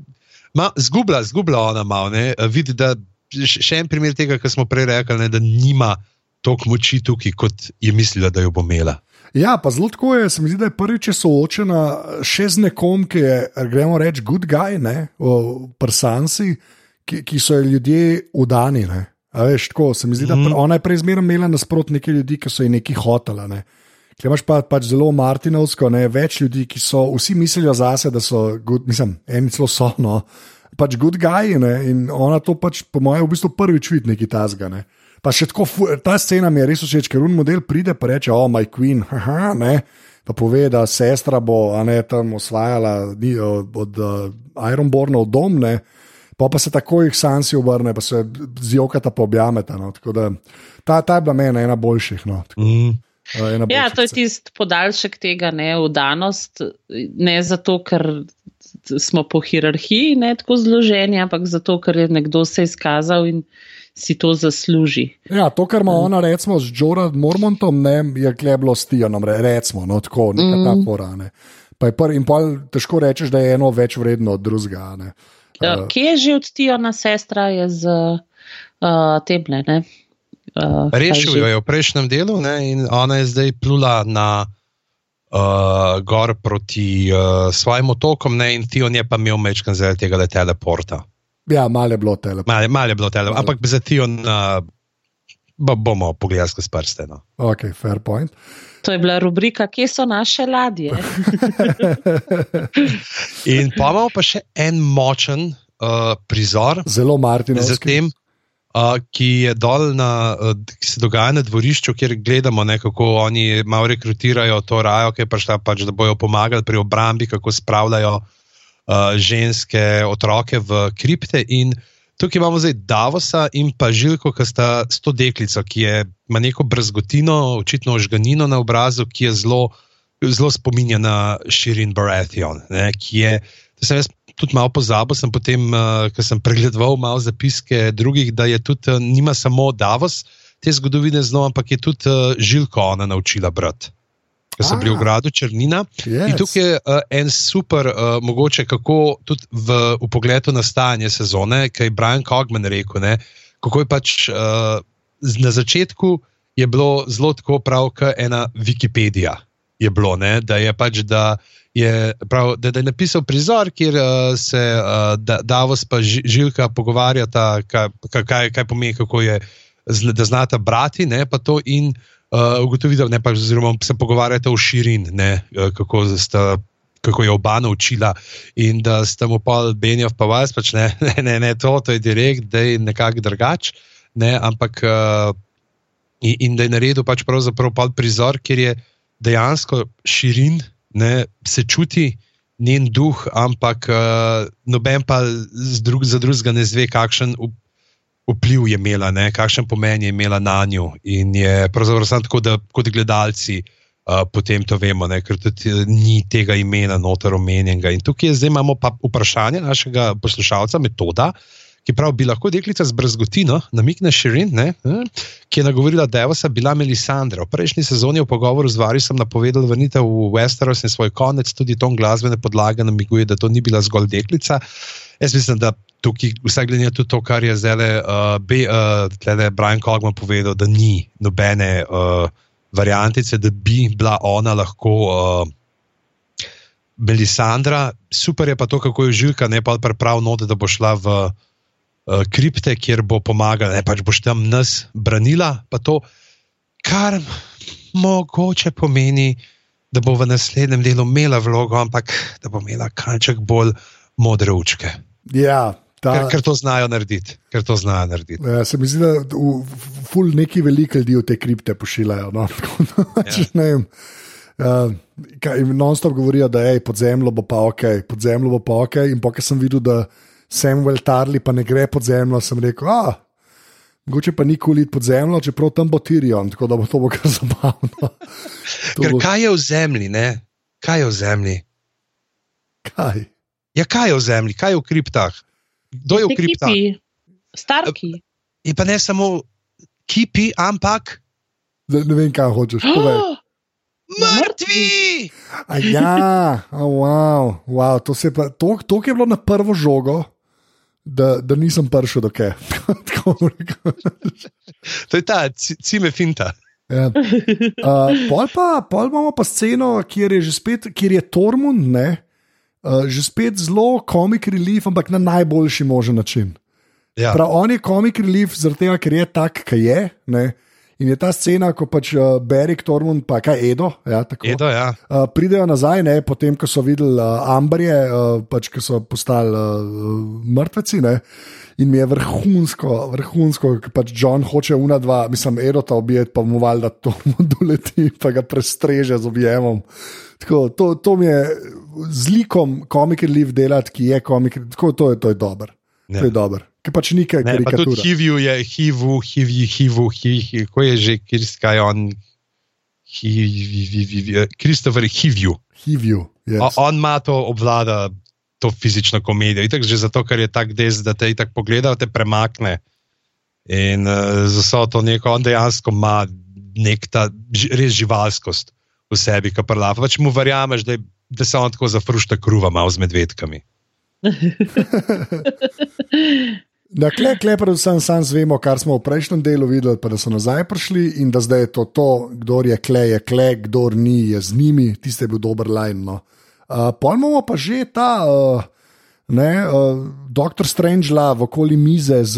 zgubila, zgubila ona malo, vidi, da še en primer tega, kar smo prej rekli, ne, da nima toliko moči tukaj, kot je mislila, da jo bo imela. Ja, pa zelo tako je, se mi zdi, da je prvič soočena še z nekom, ki je, gremo reči, good guy, ne, v prsansi, ki, ki so ljudje udani. Ne. A veš, tako se mi zdi, da mm. ona je prej zmeraj imela nasprot nekaj ljudi, ki so ji nekaj hotela. Ne. Če imaš pa, pač zelo Martinovsko, ne, več ljudi, ki so vsi mislijo zase, da so, good, mislim, eni celo so, no, pač good guy ne? in ona to pač, po mojem, v bistvu prvič vidi neki tasga. Ne? Pa še tako, ta scena mi je res všeč, ker un model pride in reče: Oh, my queen, haha, ne. Pa pove, da sestra bo ne, tam osvajala od, od uh, Ironborna v dom, ne. Pa pa se tako jih sansi obrne, pa se z jokata pobjameta. No. Ta, ta je bila meni ena boljših. No. Mm. Ja, to je tisti podaljšek tega, ne, vdanost, ne zato, ker smo po hierarhiji ne tako zloženi, ampak zato, ker je nekdo se izkazal in si to zasluži. Ja, to, kar ima ona, recimo, z Jordanom Mormontom, ne, je kleblo s Tijanom, recimo, no, tako, neka mm. ta porane. Pa je prvi in pol težko rečeš, da je eno več vredno od drugega. Uh, kje je že od Tijana sestra, je z uh, teble, ne? Uh, Rešil jo je v prejšnjem delu ne, in ona je zdaj plula na uh, gor proti uh, svojim otokom, ne, in ti on je pa imel mečkan zaradi tega teleporta. Ja, malo je bilo teleporta. Malo, malo je bilo teleporta, ampak za ti on uh, bomo pogledali skozi prste. No. Ok, fair point. To je bila rubrika, kje so naše ladje. in pa imamo pa še en močen uh, prizor. Zelo Martin. Zatem, ki je dol, na, ki se dogaja na dvorišču, kjer gledamo, ne, kako oni malo rekrutirajo to rajo, ki je prišla, pač, da bojo pomagali pri obrambi, kako spravljajo uh, ženske otroke v kripte. In tukaj imamo zdaj Davosa in pa Žilko, ki sta s to deklico, ki je, ima neko brzgotino, očitno ožganino na obrazu, ki je zelo, zelo spominja na Širin Baratheon, ne, ki je. Sem jaz tudi malo pozabil, sem potem, uh, ko sem pregledoval malo zapiske drugih, da je tudi, uh, nima samo Davos te zgodovine znova, ampak je tudi uh, Žilko ona naučila brati. Ko sem bil v gradu Črnina. Yes. In tukaj je uh, en super, uh, mogoče kako tudi v, v pogledu na stanje sezone, kaj je Brian Cogman rekel. Ne, kako je pač uh, na začetku je bilo zelo tako prav, kot ena Wikipedija. Je bilo, ne, da je pač, da je, prav, da, da je napisal prizor, kjer uh, se uh, Davos in Žilka pogovarjata, kaj, kaj, kaj pomeni, kako je, da znata brati. Ne, in uh, ugotovitev, ne pa oziroma se pogovarjata o širin, ne, kako, sta, kako je oba naučila. In da sta mu pa Benjov, pa vas pač ne, ne, ne, ne to, to je direkt, da je nekako drugač. Ne, ampak uh, in, in da je naredil pač pravzaprav prizor, kjer je dejansko širin ne, se čuti njen duh, ampak uh, noben pa drug, za drugega ne zve, kakšen vpliv je imela, ne, kakšen pomen je imela na njo. In je pravzaprav samo tako, da kot gledalci. Uh, potem to vemo, ne, ker tudi uh, ni tega imena noter omenjenega. In tukaj zdaj imamo pa vprašanje našega poslušalca, metoda, ki pravi, bi lahko deklica z brazgotino, namikne Širin, ne, ki je nagovorila Devosa, bila Melisandra. V prejšnji sezoni v pogovoru z Varisom napovedal vrnitev v Westeros in svoj konec, tudi ton glasbene podlage namiguje, da to ni bila zgolj deklica. Jaz mislim, da tukaj, vsaj glede na to, kar je zdaj uh, uh, Brian Cogman povedal, da ni nobene uh, variantice, da bi bila ona lahko. Uh, Melisandra, super je pa to, kako je žilka, ne pa prav noč, da bo šla v uh, kripte, kjer bo pomagala, ne pač boš tam nas branila. To, kar mogoče pomeni, da bo v naslednjem delu imela vlogo, ampak da bo imela kanček bolj modre učke. Ja. Ta, ker, ker to znajo narediti. Ker to znajo narediti. Ja, se mi zdi, da v, ful neki veliki ljudje v te kripte pošiljajo. No? ja. uh, Non-stop govorijo, da je pod zemljo bo pa ok, pod zemljo bo pa ok. In pokaj sem videl, da Samuel Tarli pa ne gre pod zemljo, sem rekel, ah, mogoče pa ni kulit pod zemljo, čeprav tam bo Tirion, tako da bo to bo kar zabavno. Ker kaj je v zemlji, ne? Kaj je v zemlji? Kaj? Ja, kaj je v zemlji, kaj je v kriptah? Kdo je v kriptah? Starki. In pa ne samo kipi, ampak. Ne, ne vem, kaj hočeš povedati. Mrtvi! Ja, oh, wow, wow, to, pa, to, to je bilo na prvo žogo, da, da nisem prišel do kaj. to je ta, cime finta. Ja. Uh, pol, pa, pol imamo pa sceno, kjer je že spet, kjer je Tormund, ne, uh, že spet zelo komik relief, ampak na najboljši možen način. Ja. Prav, on je komik relief, zaradi tega, ker je tak, kaj je. Ne, In je ta scena, ko pač uh, Berik, Tormund, pa kaj Edo, ja, tako, Edo ja. uh, pridejo nazaj, ne, potem ko so videli uh, Amberje, uh, pač ko so postali uh, mrtveci. Ne, in mi je vrhunsko, vrhunsko, ker pač John hoče una dva, mislim, Edo ta objeti, pa mu valjda to doleti, pa ga prestreže z objemom. Tako, to, to mi je z likom komik relief delati, ki je komik, tako to je, to je dober. To je dober ki pač nekaj ne, karikatura. Tudi HIV je HIV, HIV, HIV, HIV, ko je že Kriskaj on. Kristofer je HIV. HIV. Yes. On ima to obvlada, to fizično komedijo. Itak že zato, ker je tak des, da te tako pogleda, te premakne. In uh, za vso to neko, on dejansko ima nek ta res živalskost v sebi, ki pa lava. Pač mu verjameš, da, da se on tako zafrušta kruva, malo z medvedkami. Na kle, kle, predvsem sam zvemo, kar smo v prejšnjem delu videli, pa da so nazaj prišli in da zdaj je to, to kdo je kle, je kle, kdo ni, je z njimi, tiste je bil dober line. No. Uh, Pojmo pa že ta, uh, ne, uh, doktor Strange la v okoli mize z,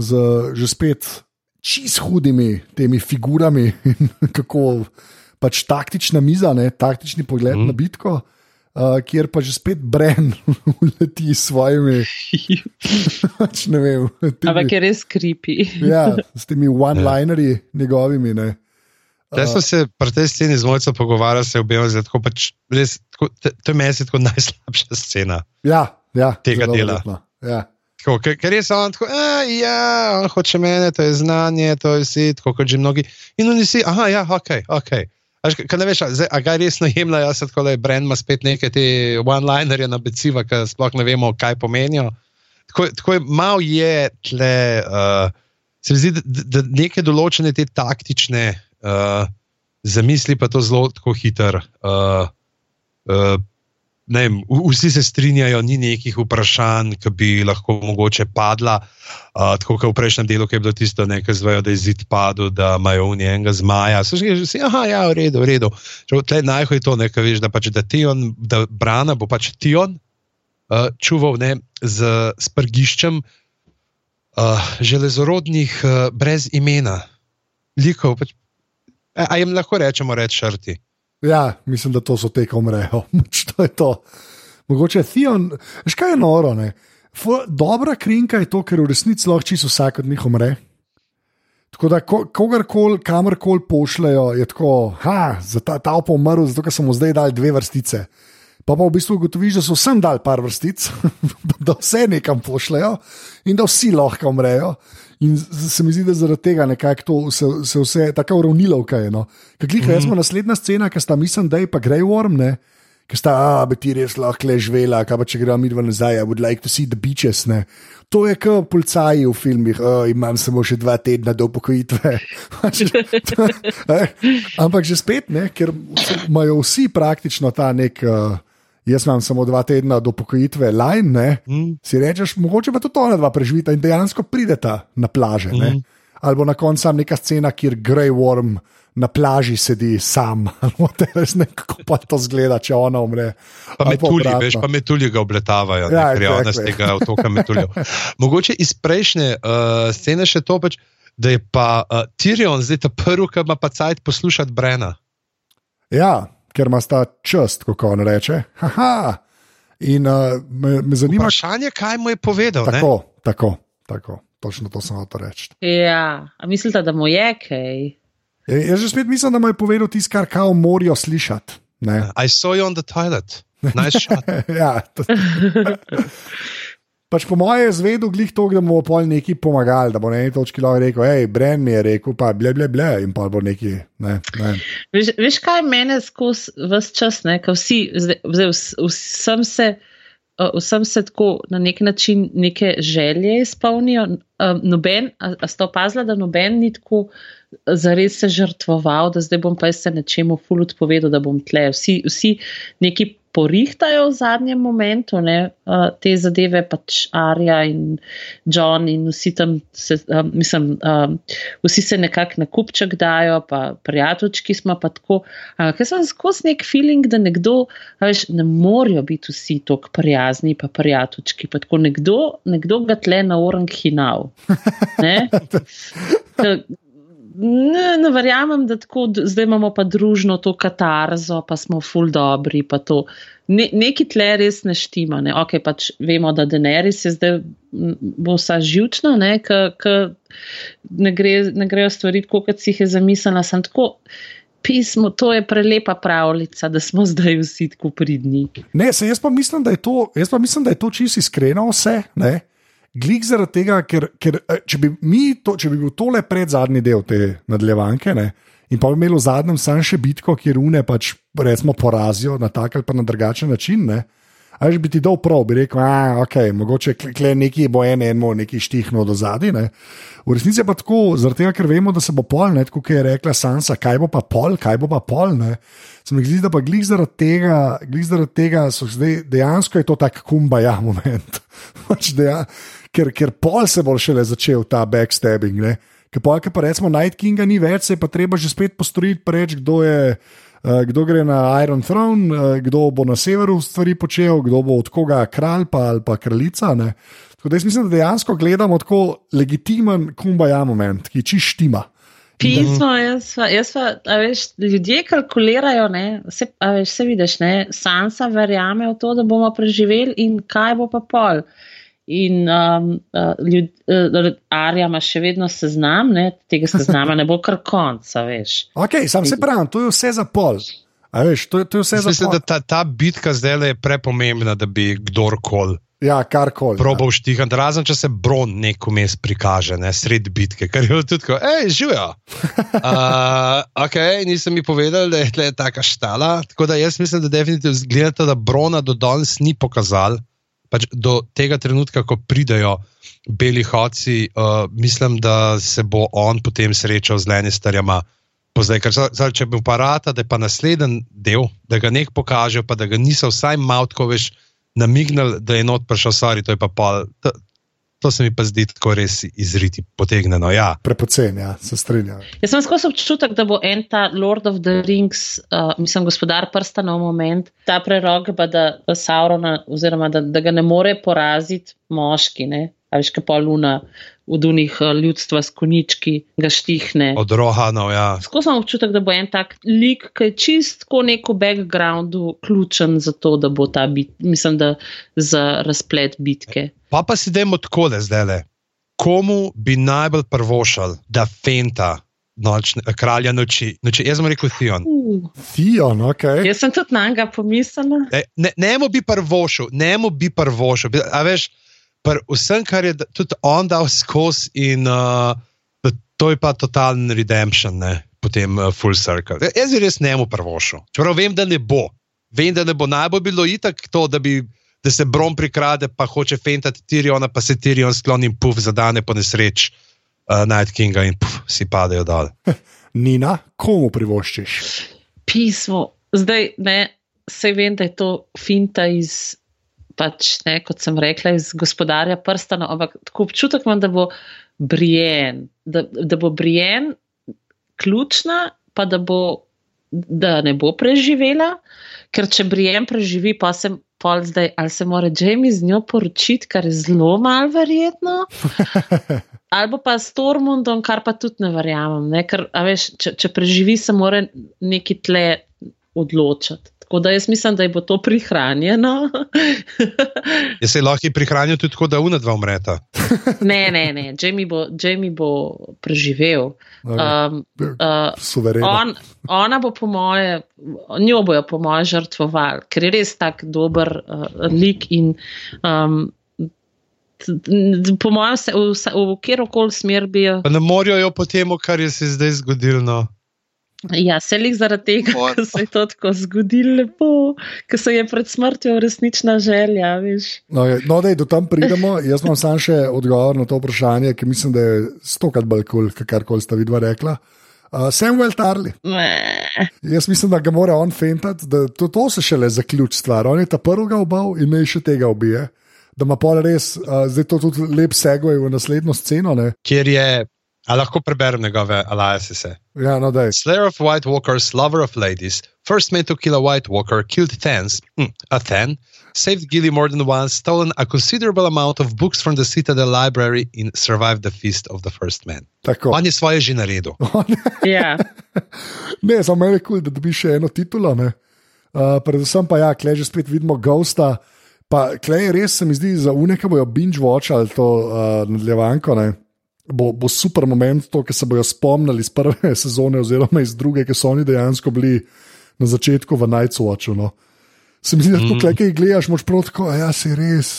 z že spet čist hudimi temi figurami, kako pač taktična miza, ne, taktični pogled mm. na bitko uh, kjer pa že spet Bren leti s svojimi. Ne vem. Temi, Ampak je res kripi. ja, s temi one-linerji njegovimi. Ne. Jaz sem se pri tej sceni z mojco pogovarjal, se obema, da pač to, to je meni tako najslabša scena. Ja, ja, tega dela. Ja. Tako, ker, ker je samo tako, da ja, on hoče mene, to je znanje, to je vsi, tako kot že mnogi. In oni si, aha, ja, ok, ok. Kaj ne veš, zdaj, a ga resno jemljajo, jaz tako le Brend ima spet neke te one-linerje na beciva, ki sploh ne vemo, kaj pomenijo. Tako, tako je, malo je tle, uh, se mi zdi, da, da neke določene te taktične uh, zamisli pa to zelo hitro. Uh, uh, ne, vsi se strinjajo, ni nekih vprašanj, ki bi lahko mogoče padla. Uh, tako kot v prejšnjem delu, ki je bilo tisto, nekaj zvejo, da je zid padel, da imajo v njega zmaja. So že vsi, aha, ja, v redu, v redu. Najhoj je to, nekaj veš, da pač da Tion, da brana bo pač Tion uh, čuval ne, z, s prgiščem uh, železorodnih uh, brez imena, likov. Pač, a, a jim lahko rečemo reči šrti. Ja, mislim, da to so te, ki umrejo. to je to. Mogoče Theon, veš kaj je noro. F dobra krinka je to, ker v resnici lahko čisto vsak od njih umre. Tako da, ko, kogarkoli, kamorkoli pošljajo, je tako, ha, za ta, ta pa umrl, zato ker smo zdaj dali dve vrstice. Pa pa v bistvu ugotoviš, da so vsem dali par vrstic, da vse nekam pošljajo in da vsi lahko umrejo. In se mi zdi, da zaradi tega nekako se, se vse tako uravnilo, kaj je. No. Kaj klika, mm -hmm. jaz smo naslednja scena, ki sta mislim, da je pa Grey Worm, ki sta, a bi ti res lahko le živela, kaj pa če gremo mi dva nazaj, I would like to see the beaches. Ne. To je kot policaji v filmih, oh, imam samo še dva tedna do upokojitve. Pač, Ampak že spet, ne, ker imajo vsi praktično ta nek. Uh, Jaz imam samo dva tedna do pokojitve, lajn, ne. Mm. Si rečeš, mogoče pa tudi ona dva preživita in dejansko prideta na plaže. Mm. Ali na koncu je neka scena, kjer Grey Worm na plaži sedi sam, ali te res nekako pa to zgleda, če ona umre. Pa metulji, veš, pa metulji ga obletavajo, ja, je ona z tega otoka metuljev. Mogoče iz prejšnje uh, scene še to pač, da je pa uh, Tyrion zdaj ta prvi, ki ima pa cajt poslušati Brena. Ja, ker ima ta čast, kako on reče. Haha. In uh, me, me zanima, Vprašanje, kaj mu je povedal. Tako, ne? tako, tako. Točno to sem hotel reči. Ja, mislite, da mu je kaj? Ja, jaz že spet mislim, da mu je povedal tisto, kar kao morajo slišati. Ne? I saw you on the toilet. Nice shot. ja, to, pač po mojem je zvedel glih to, da mu bo pol neki pomagal, da bo na eni točki lahko rekel, hej, Bren mi je rekel, pa ble, ble, ble, in pa bo neki. Ne, ne. Veš, veš, kaj mene skozi vse čas, ne, kaj vsi, zdaj, vsem se. Vsem se tako na nek način neke želje izpolnijo. Noben, a, a ste opazili, da noben ni tako zares se žrtvoval, da zdaj bom pa se nečemu fulut povedal, da bom tle. Vsi, vsi neki porihtajo v zadnjem momentu ne, uh, te zadeve, pač Arja in John in vsi tam, se, uh, mislim, uh, vsi se nekako na kupček dajo, pa prijateljčki smo pa tako. Ampak jaz sem skozi nek feeling, da nekdo, veš, ne morajo biti vsi tako prijazni, pa prijateljčki, pa tako nekdo, nekdo ga tle na orang hinav. Ne, ne verjamem, da tako, zdaj imamo pa družno to katarzo, pa smo ful dobri. Ne, neki tle res ne štima. Ne. Ok, pač vemo, da Denerys je zdaj bo vsa živčna, ne, ker ne, gre, ne grejo stvari tako, kot si jih je zamislila. Sem tako. Pismo, to je prelepa pravljica, da smo zdaj vsi tako pridni. Ne, se, jaz pa mislim, da je to, to čisto iskreno vse. Ne? Glik zaradi tega, ker, ker eh, če, bi to, če bi bil tole pred zadnji del te nadaljevanke ne, in pa bi imel v zadnjem sam še bitko, kjer une pač recimo porazijo na tak ali pa na drugačen način. Ne, Ali bi ti dal prav, bi rekel, da okay, mogoče kle neki bo en eno, neki štihno do zadaj. V resnici je pa tako, tega, ker vemo, da se bo pol, ne, kot je rekla Sansa, kaj bo pa pol, kaj bo pa pol. Ne. Se mi zdi, da pa glih zaradi tega, glih zaradi tega zdaj dejansko je to tak kumbaja moment. Pač deja, ker, ker pol se bo šele začel ta backstabbing. Ne? Ker pa, pa recimo Night Kinga ni več, se je pa treba že spet postoriti, reči, kdo, je, uh, kdo gre na Iron Throne, uh, kdo bo na severu stvari počel, kdo bo od koga kralj pa, ali pa kraljica. Ne? Tako da jaz mislim, da dejansko gledamo tako legitimen kumbaja moment, ki čištima. Pismo, jaz pa, jaz pa, veš, ljudje kalkulirajo, ne, vse, veš, vse vidiš, ne, Sansa verjame v to, da bomo preživeli in kaj bo pa pol. Uh, In um, uh, ljud, uh, Arja ima še vedno seznam, ne? tega seznama ne bo kar konca, veš. Ok, sam se pravim, to je vse za pol. Veš, to, to je vse Mislim, za pol. Da ta, ta bitka zdaj je prepomembna, da bi kdorkoli. Ja, karkoli. Probal ja. štihati, razen če se Bron neko mes prikaže, ne, sred bitke, ker je tudi tako, hej, živijo. uh, ok, nisem mi povedal, da je tle taka štala. Tako da jaz mislim, da definitivno gledate, da Brona do danes ni pokazal pač do tega trenutka, ko pridajo beli hoci, uh, mislim, da se bo on potem srečal z Lenistarjama. Pozdaj, ker, zdaj, če bi uparata, da je pa naslednji del, da ga nek pokaže, pa da ga niso vsaj malo tako več namignili, da je not prišel, sorry, to je pa pol. To se mi pa zdi tako res izriti, potegnjeno. Ja. Prepocen, ja, se strinjam. Jaz sem skozi občutek, da bo en ta Lord of the Rings, uh, mislim, gospodar prsta na moment, ta prerok, da, da Saurona, oziroma da, da ga ne more poraziti moški, ne? a veš, kaj pa luna od unih uh, ljudstva s konički ga štihne. Od rohanov, ja. Skozi sem občutek, da bo en tak lik, ki je čistko neko backgroundu ključen za to, da bo ta bit, mislim, da za razplet bitke. Pa pa si dajmo tako le zdaj le. Komu bi najbolj prvošal, da fenta noč, kralja noči? noči? Jaz sem rekel Theon. Uh. Theon, ok. Jaz sem tudi na njega pomislil. Ne, ne, ne mu bi prvošal, ne mu bi prvošal. A veš, pr vsem, kar je tudi on dal skozi, in uh, to je pa totalen redemption, ne? potem uh, full circle. Jaz bi res ne mu prvošal. Čeprav vem, da ne bo. vem, da ne bo najbolj bilo itak to, da, bi, da se Brom prikrade, pa hoče fentati Tiriona, pa se Tirion skloni in puf, zadane po nesreč uh, Night Kinga in puf, si padejo dol. Nina, komu privoščiš? Pismo. Zdaj, ne, se vem, da je to finta iz, pač, ne, kot sem rekla, iz gospodarja prstana, ampak tako občutek imam, da bo Brienne, da, da bo Brienne ključna, pa da, bo, da ne bo preživela, ker če Brienne preživi, pa se pol zdaj, ali se mora Jamie z njo poročiti, kar je zelo malo verjetno. Ali pa s Tormundom, kar pa tudi ne verjamem. Ne? Ker, veš, če, če preživi, se mora neki tle odločiti. Tako da jaz mislim, da je bo to prihranjeno. je se lahko prihranil tudi tako, da una dva umreta? ne, ne, ne. Jamie bo, Jamie bo preživel. Um, uh, on, ona bo po moje, njo bojo po moje žrtvovali, ker je res tak dober uh, lik in. Um, Po mojem, v, v, v kjer koli smer bi jo. Ne morajo jo potem, kar je se zdaj zgodilo. Ja, se jih zaradi tega, da se je to tako zgodilo, lepo, ker se je pred smrtjo resnična želja. No, no da je do tam pridemo, jaz imam sam še odgovor na to vprašanje, ki mislim, da je stokrat bolj kul, cool, kar koli sta vidva rekla. Uh, Samuel Tarli. Jaz mislim, da ga mora on fentati, da to, to se šele zaključi stvar. On je ta prvega obal in ne še tega ubije. Da ima pol res, uh, zdaj to tudi lep segoj v naslednjo sceno. Ne? Kjer je A lahko preberem njegove aliase? Ja, no, da je. Slayer of White Walkers, lover of ladies, first man to kill a White Walker, killed Thans, mm, a Than, saved Gilly more than once, stolen a considerable amount of books from the Citadel library, and survived the feast of the first man. Tako. On je svoje že naredil. Ja. ne, samo meni je kul, cool, da dobiš še eno titulo. Uh, predvsem pa ja, klej že spet vidimo Ghosta. Pa klej res se mi zdi, za uneka bojo binge-watchali to uh, nadaljevanko bo, bo super moment, to, ki se bodo spomnili iz prve sezone, oziroma iz druge, ki so oni dejansko bili na začetku v Nightwatchu. No. Se mi zdi, da mm. tukaj, ki jih gledaš, moč protko, a ja, si res.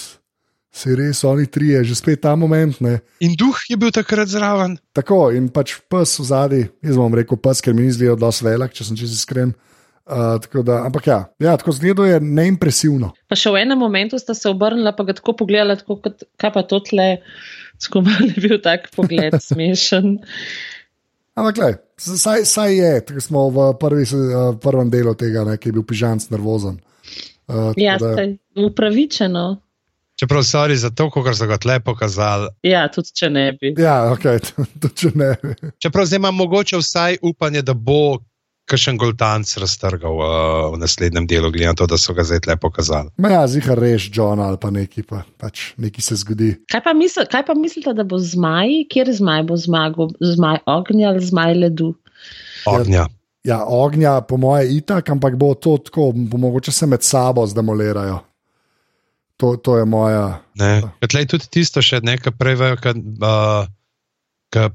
Se res, oni trije, že spet ta moment. Ne. In duh je bil takrat zraven. Tako, in pač pes v zadnji, jaz bom rekel pes, ker mi ni zdel dosti velik, če sem čez iskren. Uh, da, ampak ja, ja tako zgleda je neimpresivno. Pa še v enem momentu sta se obrnila, pa ga tako pogledala, tako kot, kaj pa to tle. Skupaj je bil tak pogled smešen. Ampak, gledaj, saj, saj je, tako smo v prvi, uh, prvem delu tega, ne, ki je bil pižanc nervozen. Uh, ja, da... upravičeno. Čeprav so res za to, kar so ga tle pokazali. Ja, tudi če ne bi. Ja, ok, tudi če ne bi. Čeprav zdaj imam mogoče vsaj upanje, da bo kakšen goltanc raztrgal uh, v naslednjem delu, glede na to, da so ga zdaj lepo pokazali. Ma ja, zihar reš, John ali pa neki, pa pač neki se zgodi. Kaj pa, misl, kaj pa mislite, da bo zmaj, kjer zmaj bo zmagal, zmaj ognja ali zmaj ledu? Ognja. Ja, ognja, po moje, itak, ampak bo to tako, bo mogoče se med sabo zdemolirajo. To, to je moja. Ne, tlej tudi tisto še nekaj prevejo. Uh,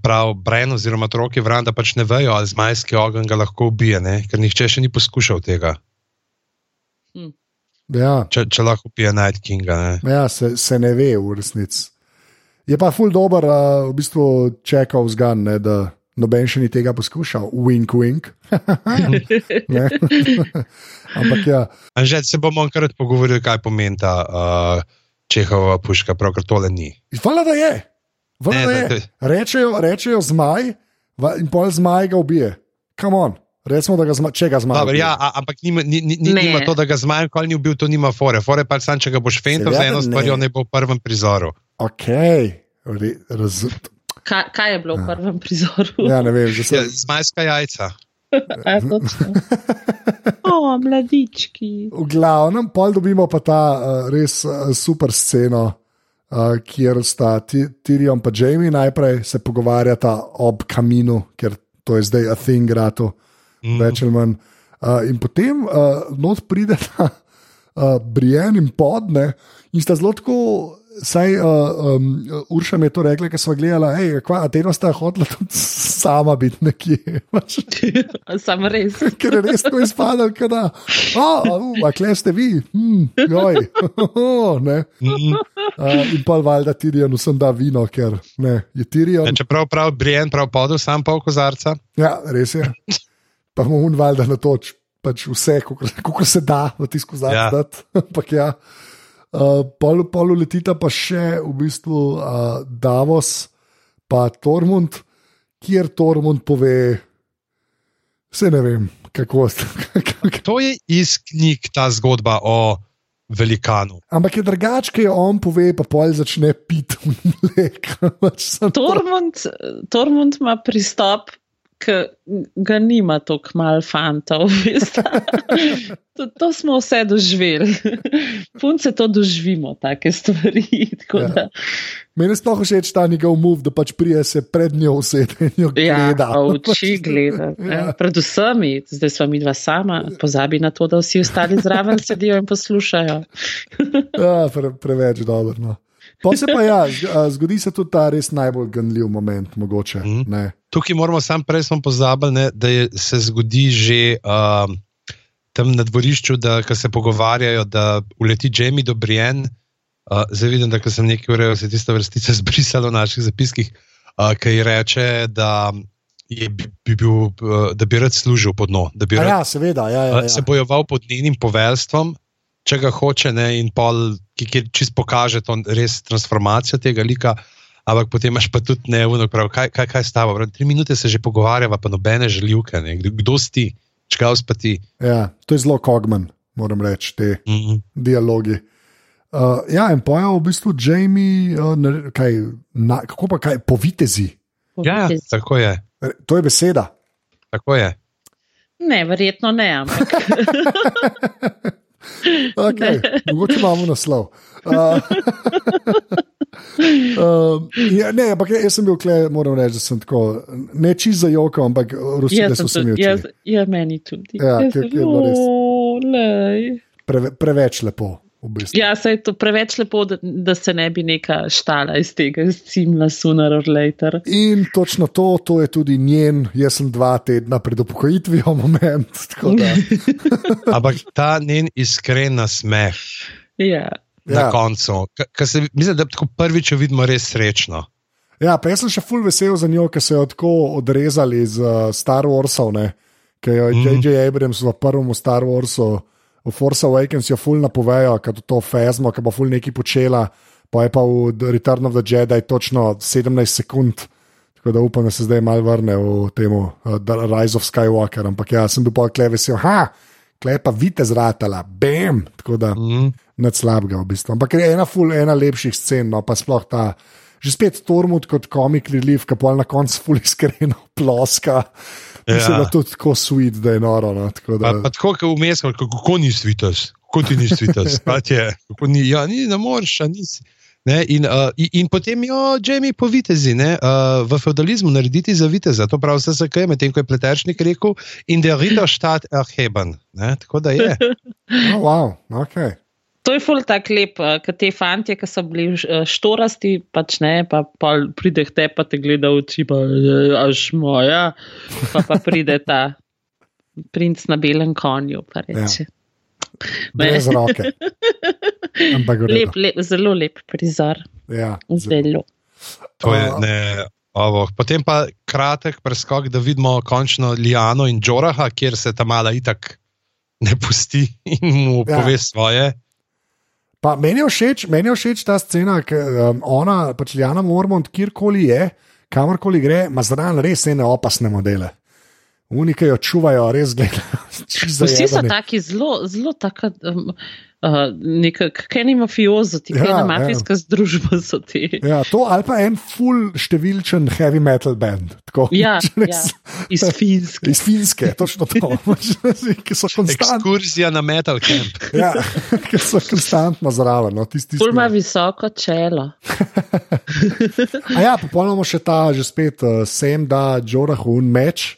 pravi Bren oziroma otroci vran, da pač ne vejo, ali zmajski ogenj ga lahko ubije, ne? ker nihče še ni poskušal tega. Hm. Ja. Če, če lahko ubije Night Kinga. Ne? Ja, se, se ne ve v resnici. Je pa ful dober, uh, v bistvu čekal zgan, ne, da noben še ni tega poskušal, wink, wink. Ampak ja. Že se bomo enkrat pogovorili, kaj pomeni ta uh, čehova puška, prav kar tole ni. Hvala, da je. Ne, ne, rečejo, rečejo zmaj in pol zmaj ga ubije. Kam on? Recimo, da ga zmaj, če ga. Dobar, ja, ampak nima, ni, ni, nima to, da ga zmaj, ko ni ubil, to nima fore. Fore pa sam, če ga boš fental za eno stvar, ne bo v prvem prizoru. Ok, razumem. Kaj, kaj je bilo v ja. prvem prizoru? Ja, ne vem, že sem. Ja, zmajska jajca. o, mladički. V glavnem, pol dobimo pa ta uh, res uh, super sceno uh, kjer sta Tirion in Jamie najprej se pogovarjata ob kaminu, ker to je zdaj a thing, grato, mm. več ali manj. Uh, in potem uh, not pride ta uh, Brian in podne in sta zelo tako Saj uh, um, Urša mi je to rekla, ker smo gledali, da te enostavno hotela tudi sama biti nekje. Sam res. ker je res tako izpadal, da oh, uh, kle ste vi, hm, joj. uh, in pa valjda Tirion vsem da vino, ker ne, je Tirion. Čeprav prav Brian prav podal sam pol kozarca. Ja, res je. Pa mu un valjda na toč pač vse, kako se da v tisku Ja. zadati. Ampak ja, uh, pol, pol letita pa še v bistvu uh, Davos, pa Tormund, kjer Tormund pove, vse ne vem, kako. To je iz knjig ta zgodba o velikanu. Ampak je drugače, ki jo on pove, pa pol začne piti mlek. Pač Tormund, Tormund ima pristop, ga nima tako malo fantov. to, to smo vse doživeli. Punce to doživimo, take stvari. Ja. Meni je sploh všeč ta njegov move, da pač prije se pred njo usede in jo Ja, gleda. oči gleda. Ja. Ja. Predvsem, zdaj smo mi dva sama, pozabi na to, da vsi ostali zraven sedijo in poslušajo. Ja, pre, preveč dobro. No. Pa se pa ja, zgodi se tudi ta res najbolj gnljiv moment, mogoče. Mhm. ne. Tukaj moramo sam prej smo pozabili, ne, da je, se zgodi že um, tam na dvorišču, da se pogovarjajo, da uleti Jamie do Brienne. Uh, zdaj vidim, da sem nekaj urejal, se je tista vrstica zbrisala v naših zapiskih, uh, ki reče, da, je, bi, bi bil, uh, da bi rad služil pod dno, Ja, seveda. Ja, ja, uh, se ja. bojeval pod njenim poveljstvom, če ga hoče, ne, in pol, ki, ki čist pokaže to res transformacijo tega lika. Ampak potem imaš pa tudi neuno, prav, kaj, kaj, kaj s tabo. Prav, tri minute se že pogovarjava, pa nobene željivke. Ne. Kdo, kdo si ti, čkal spati. ja, to je zelo kogman, moram reči, te Mm -hmm. dialogi. Uh, ja, in pojejo v bistvu Jamie, uh, nare- kaj, na, kako pa kaj, povitezi. Ja, tako je. To je beseda. Tako je. Ne, verjetno ne, ampak Okay, mogoče imamo naslov. Uh, uh, ja, ne, ampak jaz sem bil kle, moram reči, da sem tako, ne čist za joko, ampak rusile jaz so se mi jaz, ja, meni tudi. Ja, ker je bilo res. Preve, preveč lepo, Ja, saj je to preveč lepo, da, da se ne bi neka štala iz tega, iz cimla sooner or later. In točno to, to je tudi njen, jaz sem dva tedna pred upokojitvijo, moment. tako Da, Ampak ta njen iskren nasmeh Ja. na ja, koncu, ka se, mislim, da tako prvič vidimo res srečno. ja, pa jaz sem še full vesel za njo, ker so jo tako odrezali iz uh, Star Warsov, ne? ker jo je Mhm. J.J. Abrams v prvem Star Warsu, v Force Awakens, jo full napovejo, ker to fezmo, ki bo full nekaj počela, pa je pa v Return of the Jedi točno 17 sekund. Tako da upam, da se zdaj malo vrne v temu uh, Rise of Skywalker. Ampak ja, sem bil pa klej vesel, ha, klej pa vite zratala, bam. Tako da Mm. nad slabega v bistvu. Ampak je ena, ful, ena lepših scen, no pa sploh ta. Že spet Tormund kot komik relief, ki pa na koncu ful iskreno ploska. Mislim, Ja. da je to tako sweet, da je noro. No, tako Pa, da, pa tako, kot vmes, kako, kako ni svitas, kako ti ni svitas. Je, ni, ja, ni, ne moreš, nisi. Ne, in, uh, in, in potem jo, Jamie, po vitezi, ne, uh, v feudalizmu narediti za viteza, to pravi vse, zakaj, medtem ko je pleteršnik rekel, in der Ritterstadt erheben. Ne, tako da je. oh, wow, okay. To je ful tak lep, ker te fantje, ki so bili eh, štorasti, pač ne, pa, pa pride te, pa te gleda oči, pa eh, až moja, pa, pa pride ta princ na belem konju, pa reče. brez roke. Lep, lep, zelo lep prizor, Ja, zelo. To je A- ne, ovo. Potem pa kratek preskok, da vidimo končno Liano in Džoraha, kjer se ta mala itak ne pusti in mu Ja. ja. pove svoje. Pa meni je všeč, meni je všeč ta scena, ker um, ona, pač Jana Mormont, kjerkoli je, kamorkoli gre, ima zraven res ene opasne modele. Unike jo čuvajo, res gledajo. Vsi so taki zelo, zelo taka. Um, Uh, kaj ni mafiozo, ti Ja, ja, ja. mafijska ja. združba so ti. Ja, to ali pa en full številčen heavy metal band. Tako, Ja, res- ja, iz Finske. Iz Finske, točno to. ki so konstantno, Ekskurzija na Metal Camp. ja, ki so konstantno zraven. No, tisti, Ful ima visoko čelo. A ja, popolnoma še ta, že spet uh, sem da Džorahu un meč.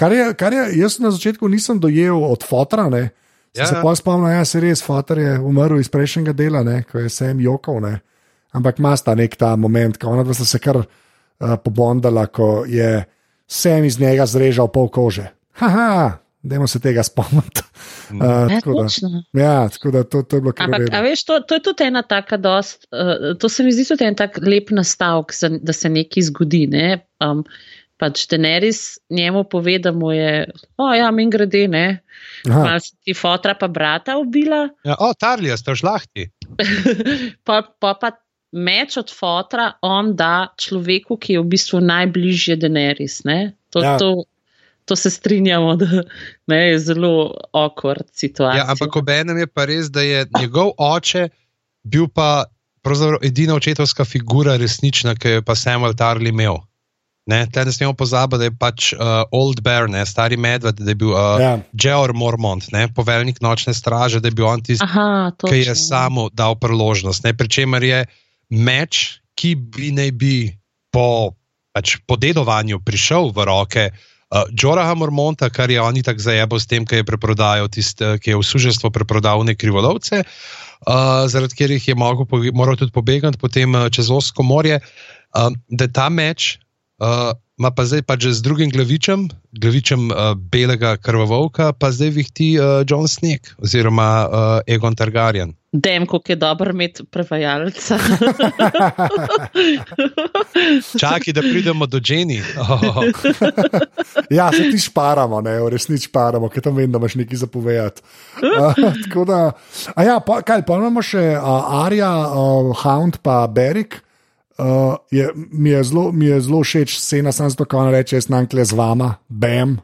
Kar je, kar je, jaz na začetku nisem dojel od fotra, ne. Ja. Ja. Se pa spomnim, da ja, se res fotor je umrl iz prejšnjega dela, ne, ko je sem jokal. Ne. Ampak ima sta nek ta moment, ko ona dva sta se kar uh, pobondala, ko je sem iz njega zrežal pol kože. Haha, dajmo se tega spomniti. Uh, Ja, tako da, ja, tako da to, to je bilo kar Ampak, a redo. veš, to, to je tudi ena taka dost, uh, to se mi zdi tudi en tak lep nastavek, za, da se nekaj zgodi. Ne? Um, pač Daenerys njemu pove, da mu je, o ja, min grede, ne. Mal si ti fotra pa brata ubila. Ja, o, Tarlija, ste žlahti. pa, pa pa meč od fotra on da človeku, ki je v bistvu najbližje Daenerys, ne. To, ja. to, to se strinjamo, da ne, je zelo okvard situacija. Ja, ampak ob enem je pa res, da je njegov oče bil pa edina očetovska figura, resnična, ki je pa Samuel Tarly imel. Ne, ne smemo pozabiti, da je pač uh, Old Bear, ne, stari medved, da je bil uh, ja. Georg Mormont, ne, poveljnik nočne straže, da je bil on tisti, ki je samo dal priložnost. Pričemer je meč, ki bi naj bi po pač, podedovanju prišel v roke uh, Džoraha Mormonta, kar je on tako zajebo s tem, ki je, tist, uh, ki je v suženstvo preprodal ne krivolovce, uh, zaradi katerih je mogel, moral tudi pobegati potem uh, čez Osko morje. Uh, da je ta meč uh, ima pa zdaj pač z drugim glavičem, glavičem uh, belega krvavovka, pa zdaj vihti uh, John Snake oziroma uh, Egon Targaryen. Dem, kako je dobro imeti prevajalca. Čakaj, da pridemo do Jenny. Oh. ja, se ti šparamo, ne, v resnici šparamo, ker tam vem, da imaš nekaj zapovedati. Uh, da, ja, pa, kaj, pa imamo še uh, Arja, uh, Hound, pa Berik. Uh, je, mi je zelo všeč scena, sem zato, kako reče, jaz nankle z vama, bam.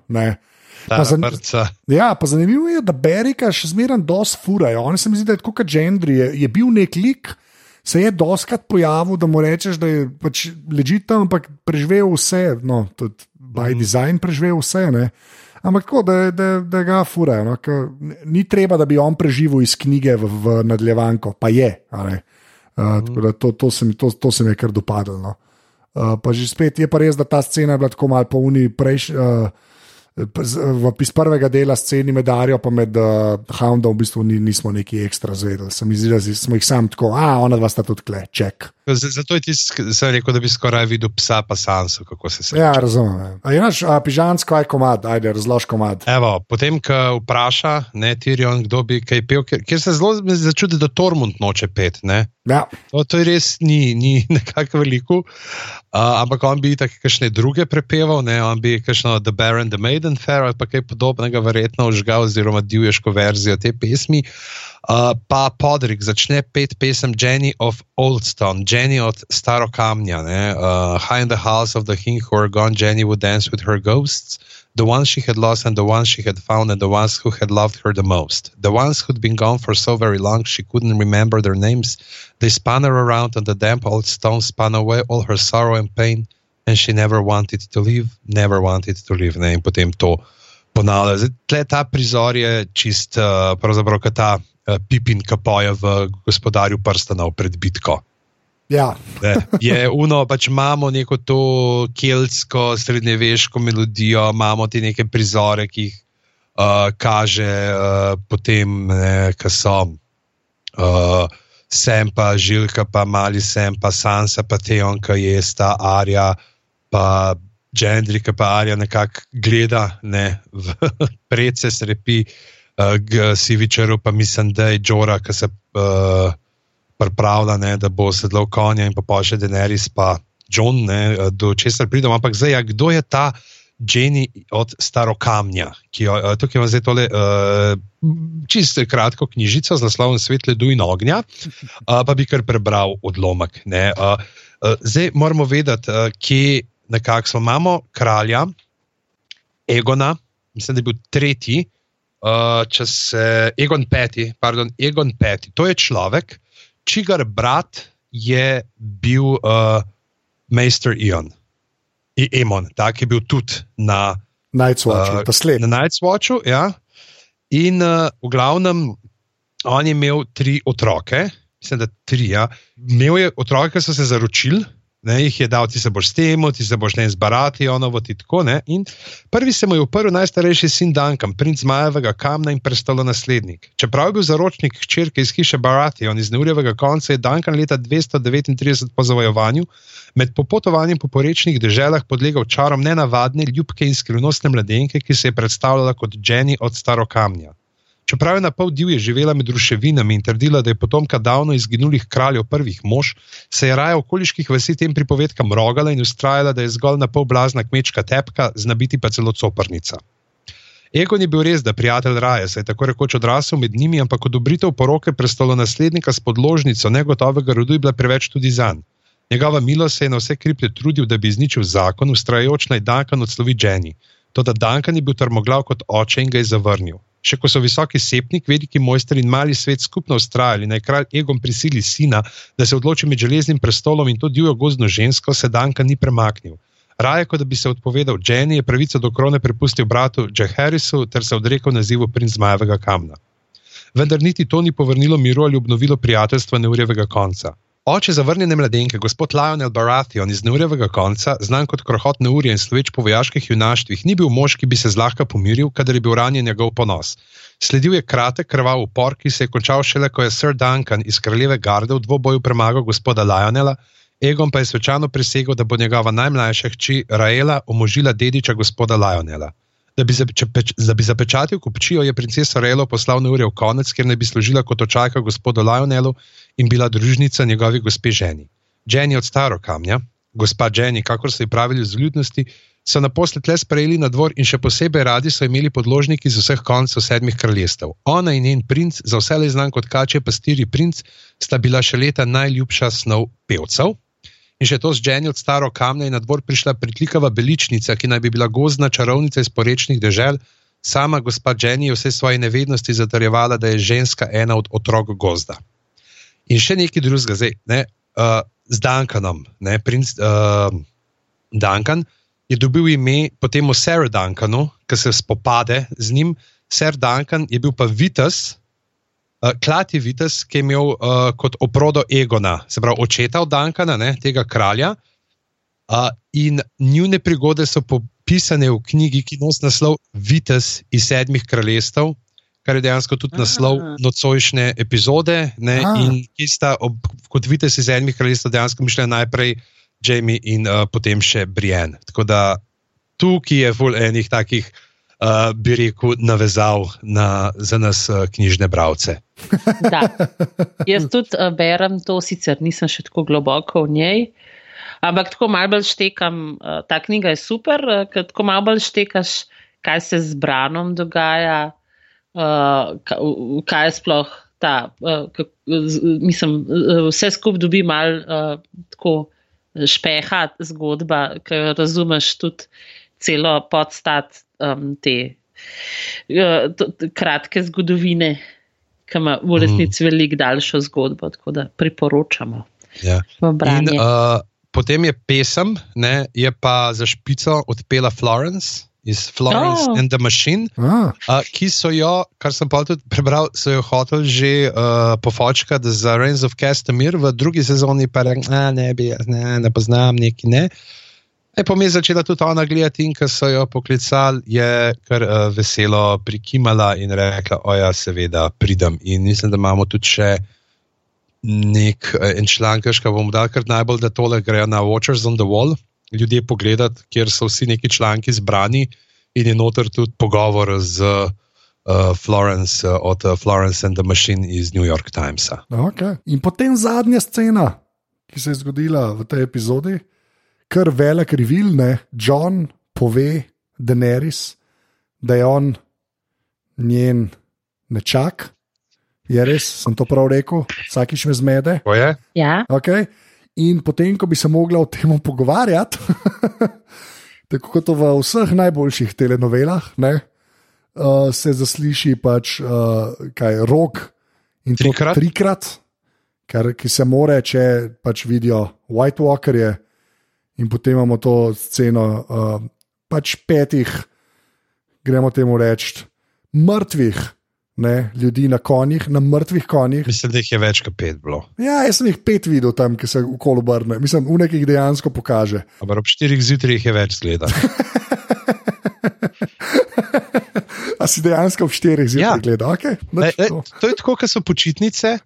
Pa, zan ja, pa zanimivo je, da Berika še zmeraj dosti furajo. Oni se mi zdi, da je tako kot Gendry, je, je bil nek lik, se je doskrat pojavil, da mu rečeš, da je pač ležite, ampak preživel vse, no, tudi by mm. design preživel vse. Ne? Ampak tako, da, da, da ga furajo. No? Ni treba, da bi on preživel iz knjige v, v nadaljevanko, pa je. Ali? Uh, to, to, se mi, to, to se mi je kar dopadlo. No. Uh, pa že spet je pa res, da ta scena je bila tako malo po uni prejšnji. Uh, iz prvega dela sceni med Arijo in med uh, Houndom v bistvu ni, nismo neki ekstra zvedeli. Se mi zdi, da smo jih sam tako, a ona dva sta tudi kle, ček. Zato je ti rekel, da bi skoraj videl psa, pa sanso, kako se sreča. Ja, razumem. A imaš pižansko, aj komad, ajde, razlož komad. Evo, potem, ko vpraša, ne Tirion, kdo bi kaj pel, ker, ker se zelo začuti, da Tormund noče pet. Ja. To, to je res ni, ni nekako veliko, uh, ampak on bi tako kakšne druge prepeval, ne? on bi kakšno The Baron, The Maiden Fair ali kaj podobnega, verjetno užgal, oziroma divješko verzijo te pesmi. Uh, pa Podrik začne pet pesem Jenny of Oldstone, Jenny od Starokamnja, uh, High in the House of the King who are gone, Jenny would dance with her ghosts, the ones she had lost and the ones she had found, and the ones who had loved her the most. The ones who'd been gone for so very long she couldn't remember their names. They spun her around, and the damp old stone spun away all her sorrow and pain, and she never wanted to leave, never wanted to leave. Ne, in potem to ponavlja. Zdaj, ta prizor je čist, uh, pravzaprav, ta uh, Pipin, ki poje v gospodarju prstanov pred bitko. Ja. je uno, pač imamo neko to keltsko, srednjeveško melodijo, imamo te neke prizore, ki jih uh, kaže uh, potem, ki so. Uh, Sem pa žilka, pa mali sem, pa sansa, pa teon, ki je sta arja, pa Gendrika, pa arja nekako gleda, ne, v predse srepi, uh, uh, Sivičeru, pa mislim, da je Džora, ki se uh, pripravlja, ne, da bo sedel konja in pa še Denerys, pa John, ne, do česar pridem. Ampak zdaj, ja, kdo je ta Jenny od Starokamnja, jo uh, tukaj imam zdaj tole. Uh, Čisto kratko knjižico z naslovom Svet ledu in ognja, uh, pa bi kar prebral odlomek. Uh, uh, zdaj moramo vedeti, uh, kje nekako smo. Imamo kralja Egona, mislim, da je bil tretji, uh, če se Egon Peti, pardon, Egon Peti, to je človek, čigar brat je bil uh, Meister Ion, I Emon, tak je bil tudi na Nightwatchu, uh, na Nightwatchu, ja. In uh, v glavnem, on je imel tri otroke, mislim, da tri, ja. Imel je otroke, ki so se zaročili. Ne, jih je dal, ti se boš s tem, ti se boš ne zbarati, ono bo ti tako. Ne. In prvi se mu je uprl najstarejši sin Duncan, princ Majevega kamna in prestalo naslednik. Čeprav je bil zaročnik hčerke iz hiše Barati, on iz neurjevega konca je Duncan leta 239 po zavojovanju med popotovanjem po porečnih deželah podlegal čarom nenavadne, ljubke in skrivnostne mladenke, ki se je predstavljala kot Jenny od Starokamnja. Čeprav je na pol divje živela med ruševinami in trdila, da je potomka davno izginulih kraljev prvih mož, se je raja okoliških vasi tem pripovedkam rogala in ustrajala, da je zgolj na pol blazna kmečka tepka, znabiti pa celo coprnica. Egon je bil res, da prijatelj raje, saj je tako rekoč odrasel med njimi, ampak odobritev poroke prestolo naslednika s podložnico negotovega rodu je bila preveč tudi zanj. Njegova milost se je na vse kriplje trudil, da bi izničil zakon, ustrajajoč naj Duncan odslovi Jenny. Toda Duncan je bil trmoglav kot oče in ga je zavrnil. Še ko so visoki sepnik, veliki mojster in mali svet skupno ustrajali, naj kralj Egon prisili sina, da se odloči med železnim prestolom in to divjo gozdno žensko, se Duncan ni premaknil. Raje, kot da bi se odpovedal Jenny, je pravico do krone prepustil bratu Jack Harrisu ter se odrekel nazivu princ Zmajevega kamna. Vendar niti to ni povrnilo miru ali obnovilo prijateljstva neurjevega konca. Oče zavrnjene mladenke, gospod Lionel Baratheon iz Neurjevega konca, znan kot krohot Neurje in sloveč po vojaških junaštvih, ni bil mož, ki bi se zlahka pomiril, kadar je bil ranjen njegov ponos. Sledil je kratek, krvav upor, ki se je končal šele, ko je Sir Duncan iz kraljeve garde v dvoboju premagal gospoda Lionela, Egon pa je svečano prisegel, da bo njegova najmlajša hči Raela omožila dediča gospoda Lionela. Da bi, zapeč, da bi zapečatil kupčijo, je princesa Relo poslal na ure v konec, ker ne bi služila kot očajka gospodu Lionelu in bila družnica njegovi gospe ženi. Jenny od staro kamnja, gospa Jenny, kakor so ji pravili z ljudnosti, so naposled le sprejeli na dvor in še posebej radi so imeli podložniki z vseh koncev sedmih kraljestev. Ona in njen princ, za vse le znan kot kače pastiri princ, sta bila še leta najljubša snov pevcev. In še to z Jenny od staro kamna je na dvor prišla pritlikava beličnica, ki naj bi bila gozdna čarovnica iz porečnih dežel. Sama gospa Jenny je vse svoje nevednosti zatrjevala, da je ženska ena od otrok gozda. In še nekaj drugega, zdaj, ne, uh, z Duncanom. Ne, princ uh, Duncan je dobil ime po temu Sarah Duncanu, ki se spopade z njim. Sir Duncan je bil pa Vitas, Uh, Klat je Vites, ki je imel uh, kot oprodo Egona, se pravi očeta od Dankana, ne, tega kralja. Uh, in njune prigode so popisane v knjigi, ki nosi naslov Vites iz sedmih kraljestev, kar je dejansko tudi naslov nocojšnje epizode. Ne, in ki sta ob, kot Vites iz sedmih kraljestev dejansko mišljali najprej Jamie in uh, potem še Brienne. Tako da tukaj je v enih takih uh, bi rekel, navezal na, za nas uh, knjižne bralce. Jaz tudi uh, berem to, sicer nisem še tako globoko v njej, ampak tako malo bolj štekam. Uh, ta knjiga je super, uh, tako malo bolj štekaš, kaj se z Branom dogaja, uh, kaj je sploh ta. Uh, kak, mislim, vse skupaj dobi malo uh, tako špeha zgodba, ker razumeš tudi celo podstat um, te uh, to, kratke zgodovine, ki ima v resnici mm. veliko daljšo zgodbo, tako da priporočamo. Ja. In, uh, potem je pesem, ne, je pa za špico odpela Florence. Iz Florence oh. and the Machine, ah. uh, ki so jo, kar sem pa tudi prebral, so jo hoteli že uh, pofočkati za Reigns of Castamir, v drugi sezoni pa rekel, ne, ne, ne poznam, neki ne. Uh, Je pa mi začela tudi ona gledati, in ko so jo poklicali, je kar uh, veselo prikimala in rekla: Oja, seveda, pridem. In mislim, da imamo tudi še nek uh, članek, ki ga bomo dali, ker najbolj da tole gre na Watchers on the Wall, ljudje pogledati, kjer so vsi neki članki zbrani in je noter tudi pogovor z uh, Florence uh, od uh, Florence and the Machine iz New York Timesa. Okay. In potem zadnja scena, ki se je zgodila v tej epizodi kar velik revil, ne, John pove Daenerys, da je on njen nečak. Je res, sem to prav rekel, vsakiš me zmede. Ja. Okay. In potem, ko bi se mogla o tem pogovarjati, tako kot v vseh najboljših telenovelah, ne, uh, se zasliši pač uh, kaj rok in trikrat. trikrat, kar se more, če pač vidijo White Walkerje in potem imamo to sceno uh, pač petih, gremo temu reči, mrtvih ne, ljudi na konjih, na mrtvih konjih. Mislim, da jih je več kot pet bilo. Ja, jaz sem jih pet videl tam, ki se okolo obrne. Mislim, v nekih dejansko pokaže. Ampak ob štirih zjutraj jih je več zgleda. A si dejansko v štirih zjutraj Ja. gledal? Okay, Le, le, to je tako, kot so počitnice.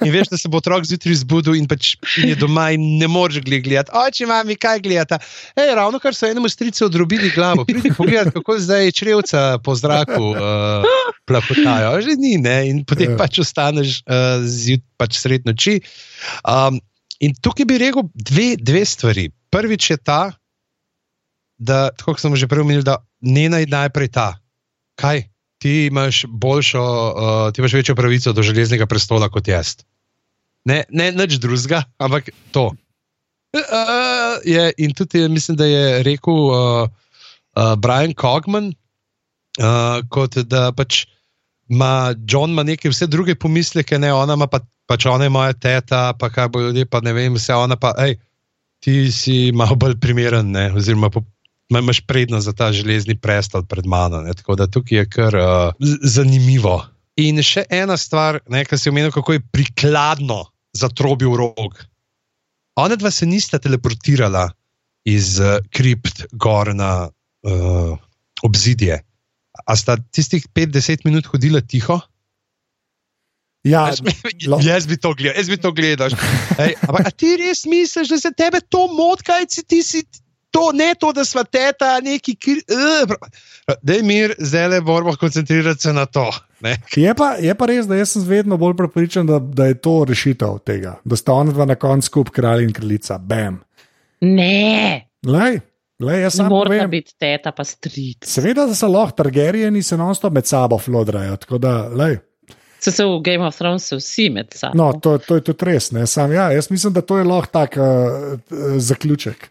In veš, da se bo otrok zjutraj zbudil in pač in je doma in ne moreš gledati. Oči, mami, kaj gledata. Ej, ravno kar so enemu stricu odrobili glavo. Pridi pogledati, kako zdaj črevca po zraku uh, plahotajo. Že ni, ne? In potem Ja. pač ostaneš uh, zjut, pač sred noči. Um, in tukaj bi rekel dve, dve stvari. Prvič je ta, da, kot smo že prej omenili, da ne naj najprej ta. Kaj? Ti imaš boljšo, uh, ti imaš večjo pravico do železnega prestola kot jaz. Ne, ne nič drugega, ampak to. Uh, je, in tudi je, mislim, da je rekel uh, uh, Brian Cogman, uh, kot da pač ima John ima neke vse druge pomisleke, ne ona ima pa, pač ona je moja teta, pa kaj bo ljudje, pa ne vem, vse ona pa, hej, ti si malo bolj primeren, ne, oziroma po, imaš prednost za ta železni prestol pred mano. Ne, tako da tukaj je kar uh, zanimivo. In še ena stvar, kar si omenil, kako je prikladno zatrobil rog. Ona dva se nista teleportirala iz uh, kript gor na uh, obzidje. A sta tistih 5-10 minut hodila tiho? Ja, Jaz bi, lo- jaz bi to gledal, jaz bi to gledal. Ej, ampak a ti res misliš, da se tebe to moti, kaj si ti si to, ne to, da sva teta, neki kri. Da je mir, zdaj le moramo koncentrirati se na to. Ne? Je pa, je pa res, da jaz sem vedno bolj prepričan, da, da je to rešitev tega, da sta ona dva na koncu skup kralj in kraljica. Bam. Ne, Lej, lej, jaz morata povem. biti teta pa stric. Seveda, da so lahko Targaryeni se non-stop med sabo flodrajo. Tako da, lej. Se se v Game of Thrones vsi med sabo. No, to, to je tudi res. Ne? Sam, ja, jaz mislim, da to je lahko tak uh, zaključek.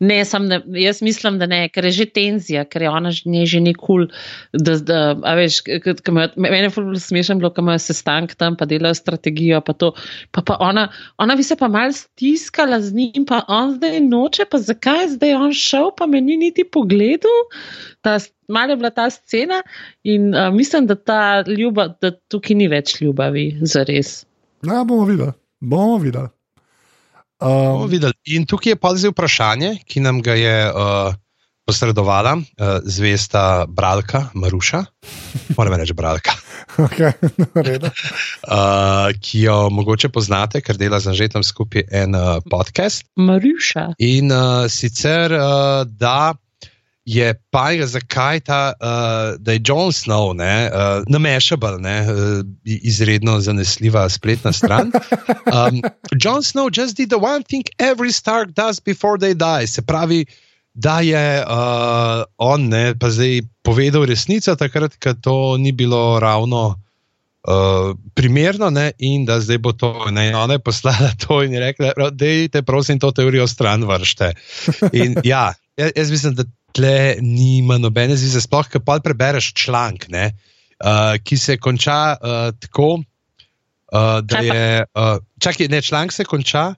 Ne, sam ne, jaz mislim, da ne, ker je že tenzija, ker je ona že, že nikul. Da, da, a veš, imajo- Mene je ful smešno bilo, ko imajo sestank tam, pa delajo strategijo. Pa to, pa, pa ona, ona bi se pa mal stiskala z njim, pa on zdaj noče, pa zakaj je zdaj on šel, pa me ni niti pogledal. Ta, Malo je bila ta scena in uh, mislim, da, ljuba, da tukaj ni več ljubavi, za res. Ja, bomo videli. Bomo videli. Um, videli. In tukaj je pa zdaj vprašanje, ki nam ga je uh, posredovala uh, zvesta Bralka Maruša, moram reči Bralka, okay, v redu. uh, ki jo mogoče poznate, ker dela z Anžetom skupaj en uh, podcast. Maruša. In uh, sicer, uh, da je pa, zakaj ta, uh, da je Jon Snow, ne, uh, namešabel, ne, uh, izredno zanesljiva spletna stran. Um, Jon Snow just did the one thing every Stark does before they die. Se pravi, da je uh, on ne, pa zdaj povedal resnico, takrat, ko to ni bilo ravno. Uh, primerno, ne, in da zdaj bo to, ne, ona je poslala to in je rekla, da je, prosim, to teorijo stran vršte. In ja, jaz mislim, da tle nima nobene zveze, sploh, ker pa prebereš članek, ne, uh, ki se konča uh, tako, uh, da Kaj je. Uh, čakaj, ne, članek se konča,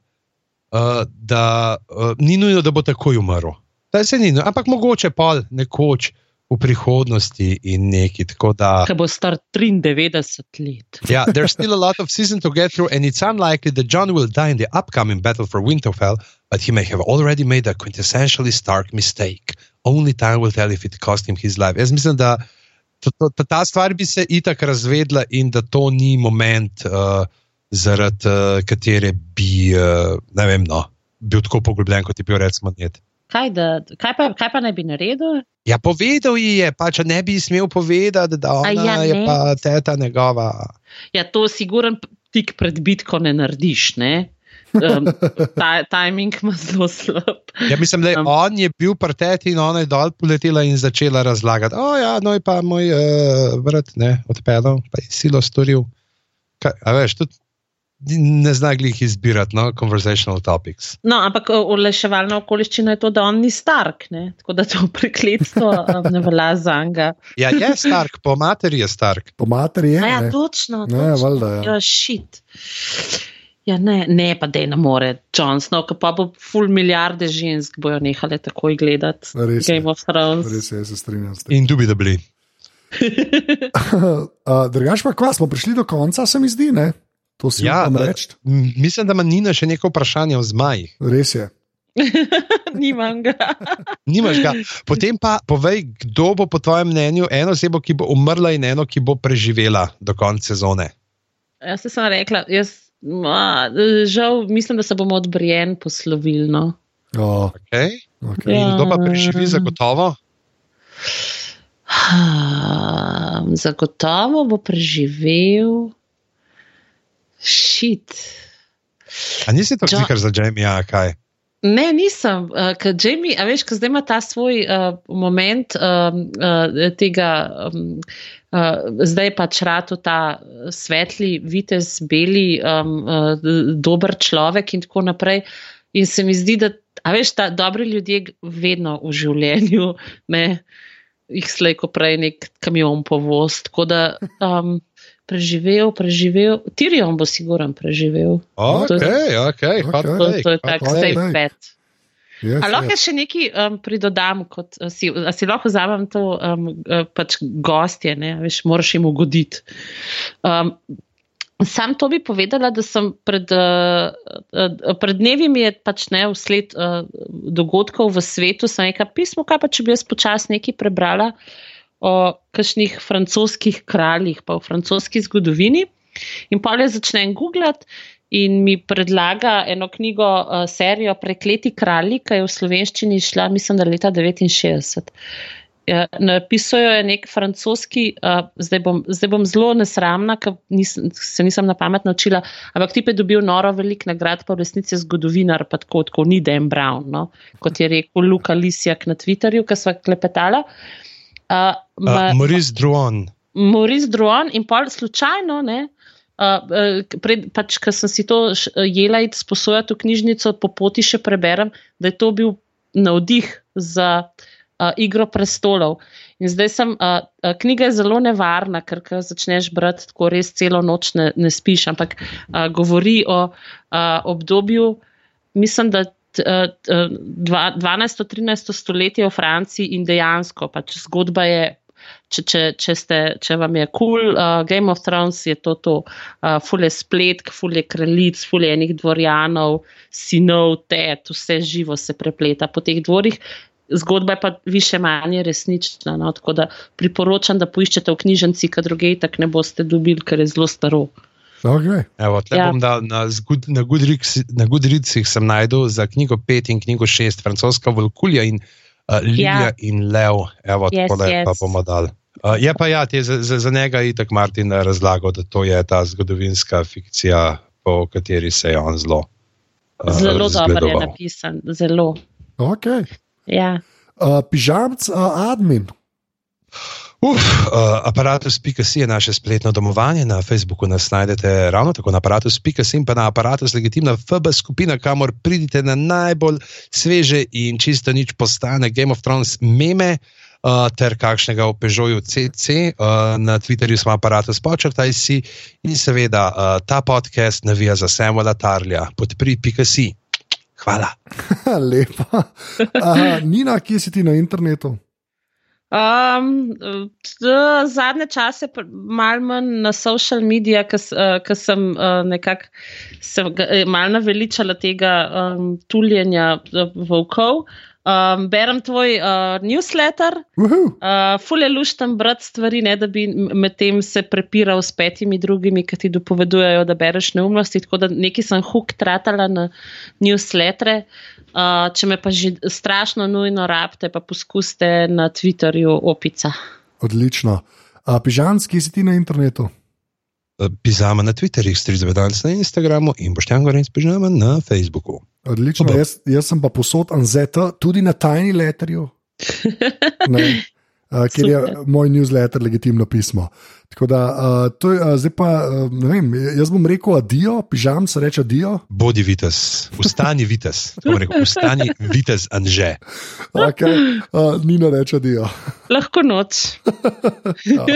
uh, da uh, ni nujno, da bo takoj umrl. Da se ni, nujno, ampak mogoče pa nekoč v prihodnosti in neki. Da. Ki bo star 93 let. yeah, there's still a lot of season to get through, and it's unlikely that John will die in the upcoming battle for Winterfell, but he may have already made a quintessentially Stark mistake. Only time will tell if it cost him his life. Jaz mislim, da to, to, ta, ta stvar bi se itak razvedla in da to ni moment, uh, zaradi uh, katere bi, uh, ne vem, no, bil tako poglobljen, kot je bil recimo Ned. Kaj, da, kaj, pa, kaj pa naj bi naredil? Ja, povedal ji je, pa če ne bi smel povedati, da ona A ja, je ne. pa teta njegova. Ja, to siguren tik pred bitko ne narediš. Ne? Um, ta, timing ima zelo slab. Ja, mislim, da je Um. on je bil prteti in ona je dol poletela in začela razlagati. O, ja, no je pa moj uh, brat ne, odpeljal, pa je silo storil. Kaj, a veš, tudi ne zna glih izbirati, no, conversational topics. No, ampak olajševalna okoliščina je to, da on ni Stark, ne? tako da to prekletstvo um, ne velja za njega. Ja, je Stark, po materi je Stark. Po materi je. A Ja, ne. točno. Ne, točno. valjda, ja. ja, šit. Ja, ne, ne, pa da ne more, Jon Snow, ki pa bo full milijarde žensk bojo nehale takoj gledati Res je. Game of Thrones. Res je, se strinjam s tem. In dubi, da bili. uh, drugač pa, kva smo prišli do konca, se mi zdi, ne? To si Ja, da- reči. Mislim, da ima Nina še neko vprašanje o zmajih. Res je. Nimam ga. Nimaš ga. Potem pa povej, kdo bo po tvojem mnenju eno osebo, ki bo umrla in eno, ki bo preživela do konca sezone. Jaz sem rekla, jaz, ma, žal, mislim, da se bomo odbrijen poslovilno. Oh, Okay? okay. Ja. Kdo pa preživi zagotovo? Zagotovo bo preživel. Šit. A nisi to Jo- zikar za Jamija, kaj? Ne, nisem. Uh, ker Jamie, a veš, ko zdaj ima ta svoj uh, moment um, uh, tega, um, uh, zdaj pač rado ta svetli, vitez, beli, um, uh, dober človek in tako naprej. In se mi zdi, da, a veš, ta dobri ljudje vedno v življenju, ne, jih slej, ko prej nek kamion povoz. Tako da um, preživel, preživel, Tirion bo siguren preživel. Ok, ok, hot Ok. To, take, to je hot tak hot safe take. bet. Yes, A lahko yes. še nekaj um, pridodam, kot a si, a si lahko vzamem to um, eh, pač gostje, ne, veš, moraš jim ugoditi. Um, sam to bi povedala, da sem pred, uh, uh, pred dnevi mi je pač ne vsled uh, dogodkov v svetu, sem nekaj pismo, kaj pa če bi jaz počasi nekaj prebrala o kakšnih francoskih kraljih, pa o francoski zgodovini. In pa le začnem googlati in mi predlaga eno knjigo, uh, serijo Prekleti kralji, ki je v slovenščini šla, mislim, da leta 69. Ja, Napisal je nek francoski, uh, zdaj, bom, zdaj bom zelo nesramna, ker nisem, se nisem na pamet naučila, ampak ti je dobil noro velik nagrad, pa v resnici je zgodovinar, pa tako, tako ni Dan Brown, no? kot je rekel Luka Lisjak na Twitterju, ki sva klepetala. Uh, Uh, Maurice Druon. Maurice Druon in pol slučajno, ne, uh, uh, pred, pač, ker sem si to jela in sposojati v knjižnico, po poti še preberem, da je to bil navdih za uh, igro prestolov. In zdaj sem, uh, uh, knjiga je zelo nevarna, ker ko začneš brati, tako res celo noč ne, ne spiš, ampak uh, govori o uh, obdobju, mislim, da. T- uh, t- dva- 12-13 stoletje v Franciji in dejansko pač zgodba je če, če, če, ste, če vam je kul, cool, uh, Game of Thrones je to, to uh, fule spletk, fule kraljic, fule enih dvorjanov, sinov, tet, vse živo se prepleta po teh dvorih. Zgodba je pa više manje resnična, no? tako da priporočam, da poiščete v knjižnici, kad druge tako ne boste dobili, ker je zelo staro. Okay. Evo, Ja. bom dal na, na Goodreads- na Goodreadsih sem najdel za knjigo 5 in knjigo 6, francoska Volkulja in uh, Lilija Ja. in Lev. Evo, Yes, tako yes. pa bomo dali. Uh, je pa ja, te, za, za, za njega je tako Martin razlagal, da to je ta zgodovinska fikcija, po kateri se je on zelo. Uh, Zelo dobro je napisan, zelo. Okay. Ja. Uh, pižamc, uh, admin. Uf, uh, aparatus.si je naše spletno domovanje, na Facebooku nas najdete ravno tako na aparatus.si in pa na aparatus legitimna FB skupina, kamor pridite na najbolj sveže in čisto nič postane Game of Thrones meme. Uh, ter kakšnega v Peugeotu CC, uh, na Twitterju smo aparatus počrtaj si in seveda uh, ta podcast navija za Samuela Tarlja, podpri.si. Hvala. Lepa. Uh, Nina, kje si ti na internetu? Um, zadnje čase malo manj na social medijih, ker sem uh, nekako se eh, malo naveličala tega um, tuljenja uh, volkov. Um, berem tvoj uh, newsletter, Uhu. uh, fulje luštam brati stvari, ne da bi m- medtem se prepiral s petimi drugimi, ki ti dopovedujejo, da bereš neumnosti. Tako da neki sem huk tratala na newslettere. Uh, če me pa že strašno nujno rabite, pa poskusite na Twitterju opica. Odlično. Uh, kje si ti na internetu? Pizama na Twitterju, Strizovedanc na Instagramu in Boštjan Gorenc Pižama na Facebooku. Odlično, jaz, jaz sem pa posod Anzeta, tudi na tajni letterju, ne, uh, kjer je Super. moj newsletter legitimno pismo. Tako da, uh, to je, uh, zdaj pa, uh, ne vem, jaz bom rekel adijo, pižam se reče adijo. Bodi vitez, ustani vitez, tako bom rekel, ustani vitez Anže. Okay. Uh, Nina reče adijo. Lahko noč. Ja.